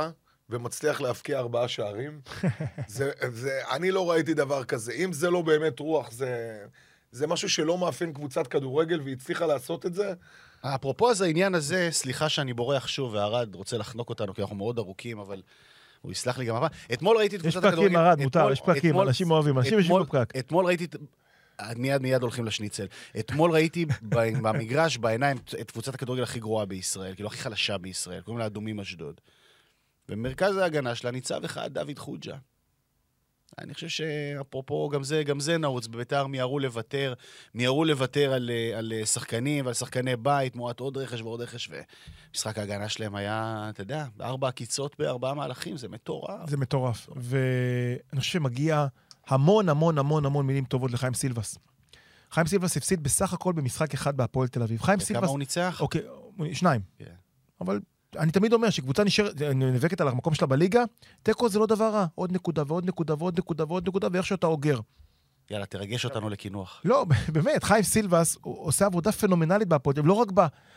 ומצליח להבקיע ארבעה שערים. זה, זה, אני לא ראיתי דבר כזה. אם זה לא באמת רוח, זה, זה משהו שלא מאפיין קבוצת כדורגל, והיא הצליחה לעשות את זה. אפרופו אז העניין הזה, סליחה שאני בורח שוב, וערד רוצה לחנוק אותנו, כי אנחנו מאוד ארוכים, אבל הוא יסלח לי גם הפעם. אתמול ראיתי את יש קבוצת פקקים, ארד, מותר, יש פקקים, אנשים אוהבים, אנשים יושבים אתמול- בפקק. אתמול ראיתי... את- מיד מיד הולכים לשניצל. אתמול ראיתי במגרש, בעיניים, את קבוצת הכדורגל הכי גרועה בישראל, כאילו הכי חלשה בישראל, קוראים לה אדומים אשדוד. במרכז ההגנה שלה ניצב אחד דוד חוג'ה. אני חושב שאפרופו, גם זה, גם זה נעוץ. בביתר מיהרו לוותר, מיהרו לוותר על, אה, על אה, שחקנים ועל שחקני בית, תמורת עוד רכש ועוד רכש, ומשחק ההגנה שלהם היה, אתה יודע, ארבע עקיצות בארבעה מהלכים, זה מטורף. זה מטורף. ואני חושב שמגיע המון המון המון המון מילים טובות לחיים סילבס. חיים סילבס הפסיד בסך הכל במשחק אחד בהפועל תל אביב. חיים כמה סילבס... הוא ניצח? אוקיי, שניים. כן. אבל אני תמיד אומר שקבוצה נשארת, נאבקת על המקום שלה בליגה, תיקו זה לא דבר רע. עוד נקודה ועוד נקודה ועוד נקודה ועוד נקודה, ואיך שאתה אוגר. יאללה, תרגש אותנו לקינוח. לא, באמת, חיים סילבס הוא עושה עבודה פנומנלית אביב, לא רק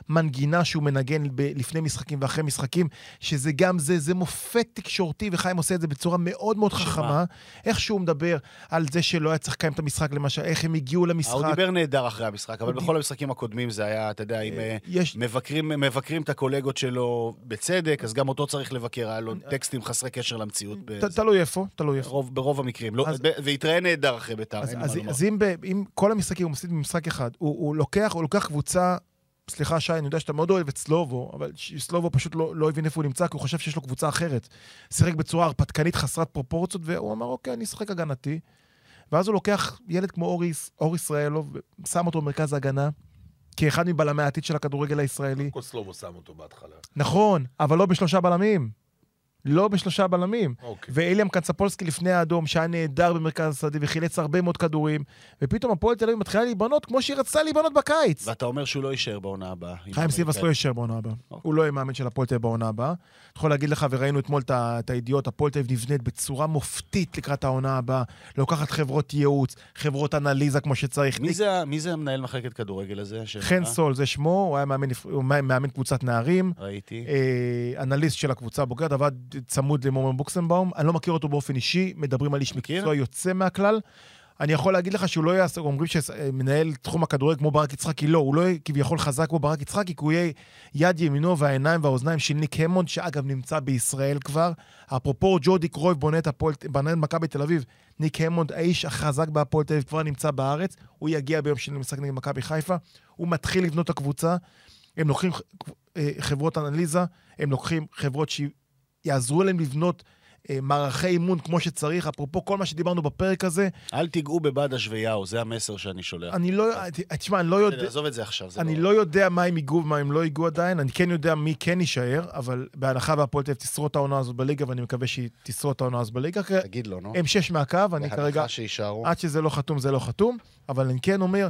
במנגינה שהוא מנגן ב- לפני משחקים ואחרי משחקים, שזה גם זה, זה מופת תקשורתי, וחיים עושה את זה בצורה מאוד מאוד שמה? חכמה. איך שהוא מדבר על זה שלא היה צריך לקיים את המשחק, למשל, איך הם הגיעו הוא למשחק. דיבר נהדר אחרי המשחק, אבל הוא בכל המשחקים הקודמים זה היה, אתה יודע, אם אה, יש, מבקרים, מבקרים את הקולגות שלו בצדק, אז גם אותו צריך לבקר, היה לו טקסטים חסרי קשר למציאות. תלוי איפה, תלוי איפה. ברוב, המקרים. לא, והתראיין נהדר אחרי ביתר, אז, אין אז, מה לומר. אז אם, ב, אם כל המשחקים הוא מפסיד במשחק אחד, הוא, הוא, לוקח, הוא לוקח קבוצה, סליחה שי, אני יודע שאתה מאוד אוהב את סלובו, אבל סלובו פשוט לא, לא הבין איפה הוא נמצא, כי הוא חושב שיש לו קבוצה אחרת. שיחק בצורה הרפתקנית חסרת פרופורציות, והוא אמר, אוקיי, אני אשחק הגנתי. ואז הוא לוקח ילד כמו אור, אור ישראלוב, ושם אותו במרכז ההגנה, כאחד מבלמי העתיד של הכדורגל הישראלי. קוסלובו שם אותו בהתחלה. נכון, אבל לא בשלושה בלמים. לא בשלושה בלמים. אוקיי. ואליאם קנצפולסקי לפני האדום, שהיה נהדר במרכז השדה וחילץ הרבה מאוד כדורים, ופתאום הפועל תל אביב מתחילה להיבנות כמו שהיא רצתה להיבנות בקיץ. ואתה אומר שהוא לא יישאר בעונה הבאה. חיים סילבס לא יישאר בעונה הבאה. אוקיי. הוא לא יהיה מאמן של הפועל תל אביב בעונה הבאה. אני יכול להגיד לך, וראינו אתמול את את הידיעות, הפועל תל אביב נבנית בצורה מופתית לקראת העונה הבאה. לוקחת חברות ייעוץ, חברות אנליזה כמו שצריך. מי זה, מי זה המנהל מחלקת כדורגל הזה? חן? סול זה שמו, הוא היה מאמן, הוא מאמן קבוצת נערים. ראיתי. אה, אנליסט של הקבוצה הבוגרת, עבד צמוד למומן בוקסנבאום. אני לא מכיר אותו באופן אישי, מדברים על איש? מקצוע יוצא מהכלל. אני יכול להגיד לך שהוא לא יעשה, אומרים שמנהל תחום הכדורגל כמו ברק יצחקי, לא, הוא לא יהיה כביכול חזק כמו ברק יצחקי, כי הוא יהיה יד ימינו והעיניים והאוזניים של ניק המונד, שאגב נמצא בישראל כבר. אפרופו ג'ורדי קרויב בונה את הפועל, בנה את מכבי תל אביב, ניק המונד, האיש החזק בהפועל תל אביב, כבר נמצא בארץ, הוא יגיע ביום שני למשחק נגד מכבי חיפה, הוא מתחיל לבנות את הקבוצה, הם לוקחים אה, חברות אנליזה, הם לוקחים חברות שיעזרו להם לבנות אה, מערכי אימון כמו שצריך. אפרופו כל מה שדיברנו בפרק הזה, אל תיגעו בבדש ויאו, זה המסר שאני שולח. אני לא, תשמע, אני לא יודע, עזוב את זה עכשיו, זה אני לא יודע מה הם ייגעו ומה הם לא ייגעו עדיין, אני כן יודע מי כן יישאר, אבל בהנחה והפועל תל אביב תשרוד את העונה הזאת בליגה, ואני מקווה שהיא תשרוד את העונה הזאת בליגה, תגיד לו, נו. הם שש מהקו, אני כרגע, בהנחה שיישארו. עד שזה לא חתום זה לא חתום, אבל אני כן אומר,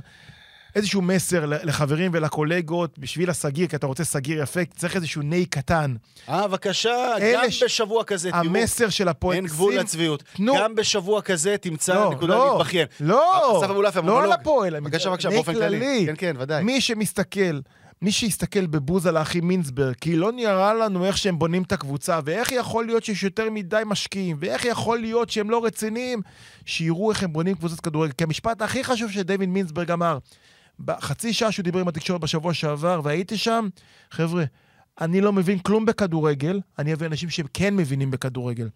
איזשהו מסר לחברים ולקולגות, בשביל הסגיר, כי אתה רוצה סגיר יפה, צריך איזשהו ני קטן. אה, בבקשה, גם ש- בשבוע כזה, תראו, המסר של הפועל... אין גבול שים- לצביעות. תנו- גם בשבוע כזה תמצא לא, נקודה לא, להתבכיין. לא, אבולעפיה, לא על מונולוג. הפועל, אני- בבקשה, בבקשה, באופן כללי. כן, כן, ודאי. מי שמסתכל, מי שיסתכל בבוז על האחים מינסברג, כי לא נראה לנו איך שהם בונים את הקבוצה, ואיך יכול להיות שיש יותר מדי משקיעים, ואיך יכול להיות שהם לא רציניים, שיראו איך הם בונים קבוצת כדורגל. כי המשפט הכי חשוב שדייוויד מינסברג אמר, בחצי שעה שהוא דיבר עם התקשורת בשבוע שעבר, והייתי שם, חבר'ה, אני לא מבין כלום בכדורגל, אני אביא אנשים שהם כן מבינים בכדורגל.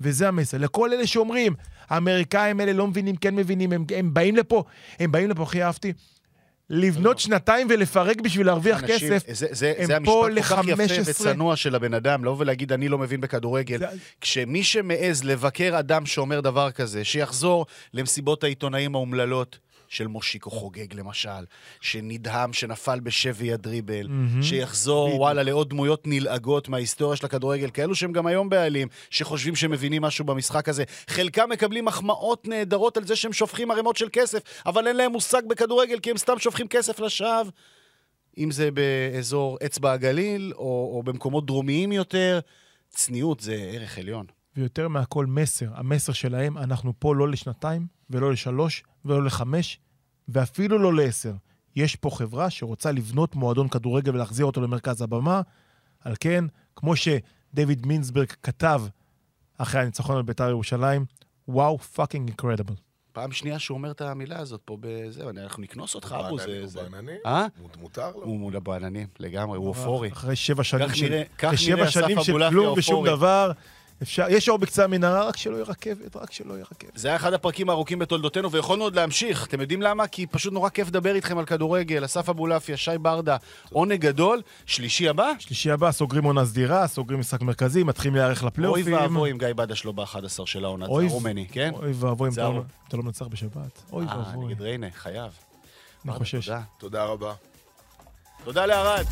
וזה המסר. לכל אלה שאומרים, האמריקאים האלה לא מבינים, כן מבינים, הם, הם באים לפה, הם באים לפה, הכי אהבתי, לבנות שנתיים ולפרק בשביל להרוויח אנשים- כסף. זה, זה, הם זה פה המשפט כל כך יפה ל-15. וצנוע של הבן אדם, לבוא ולהגיד אני לא מבין בכדורגל. זה- כשמי שמעז לבקר אדם שאומר דבר כזה, שיחזור למסיבות העיתונאים האומללות של מושיקו חוגג למשל, שנדהם, שנפל בשבי הדריבל, מהמם. שיחזור, בדיוק. וואלה, לעוד דמויות נלעגות מההיסטוריה של הכדורגל, כאלו שהם גם היום בעלים, שחושבים שהם מבינים משהו במשחק הזה. חלקם מקבלים מחמאות נהדרות על זה שהם שופכים ערימות של כסף, אבל אין להם מושג בכדורגל, כי הם סתם שופכים כסף לשווא. אם זה באזור אצבע הגליל, או, או במקומות דרומיים יותר, צניעות זה ערך עליון. ויותר מהכל מסר, המסר שלהם, אנחנו פה לא לשנתיים, ולא לשלוש, ולא לחמש, ואפילו לא לעשר. יש פה חברה שרוצה לבנות מועדון כדורגל ולהחזיר אותו למרכז הבמה. על כן, כמו שדייוויד מינסברג כתב אחרי הניצחון על בית"ר ירושלים, וואו, fucking incredible. פעם שנייה שהוא אומר את המילה הזאת פה בזה, אנחנו נקנוס אותך, אבו, זה... הוא זה- בעננים? אה? הוא- מותר לו. הוא מול בעננים, לגמרי, הוא אופורי. אחרי שבע שנים של... כלום ושום. דבר. אפשר, יש אור בקצה המנהרה, רק שלא יהיה רכבת, רק שלא יהיה רכבת. זה היה אחד הפרקים הארוכים בתולדותינו, ויכולנו עוד להמשיך. אתם יודעים למה? כי פשוט נורא כיף לדבר איתכם על כדורגל. אסף אבולעפיה, שי ברדה, עונג גדול. שלישי הבא? שלישי הבא, סוגרים עונה סדירה, סוגרים משחק מרכזי, מתחילים להיערך אוי לפלייאופים. ואבוי אם גיא בדש לא ב-11 של העונה, זה אוי הרומני, כן? אוי ואבוי אם אתה לא-. אתה לא מנצח בשבת. אוי אה, ואבוי. נגד ריינה, חייב. אני חושש. תודה. תודה רבה. תודה לערד.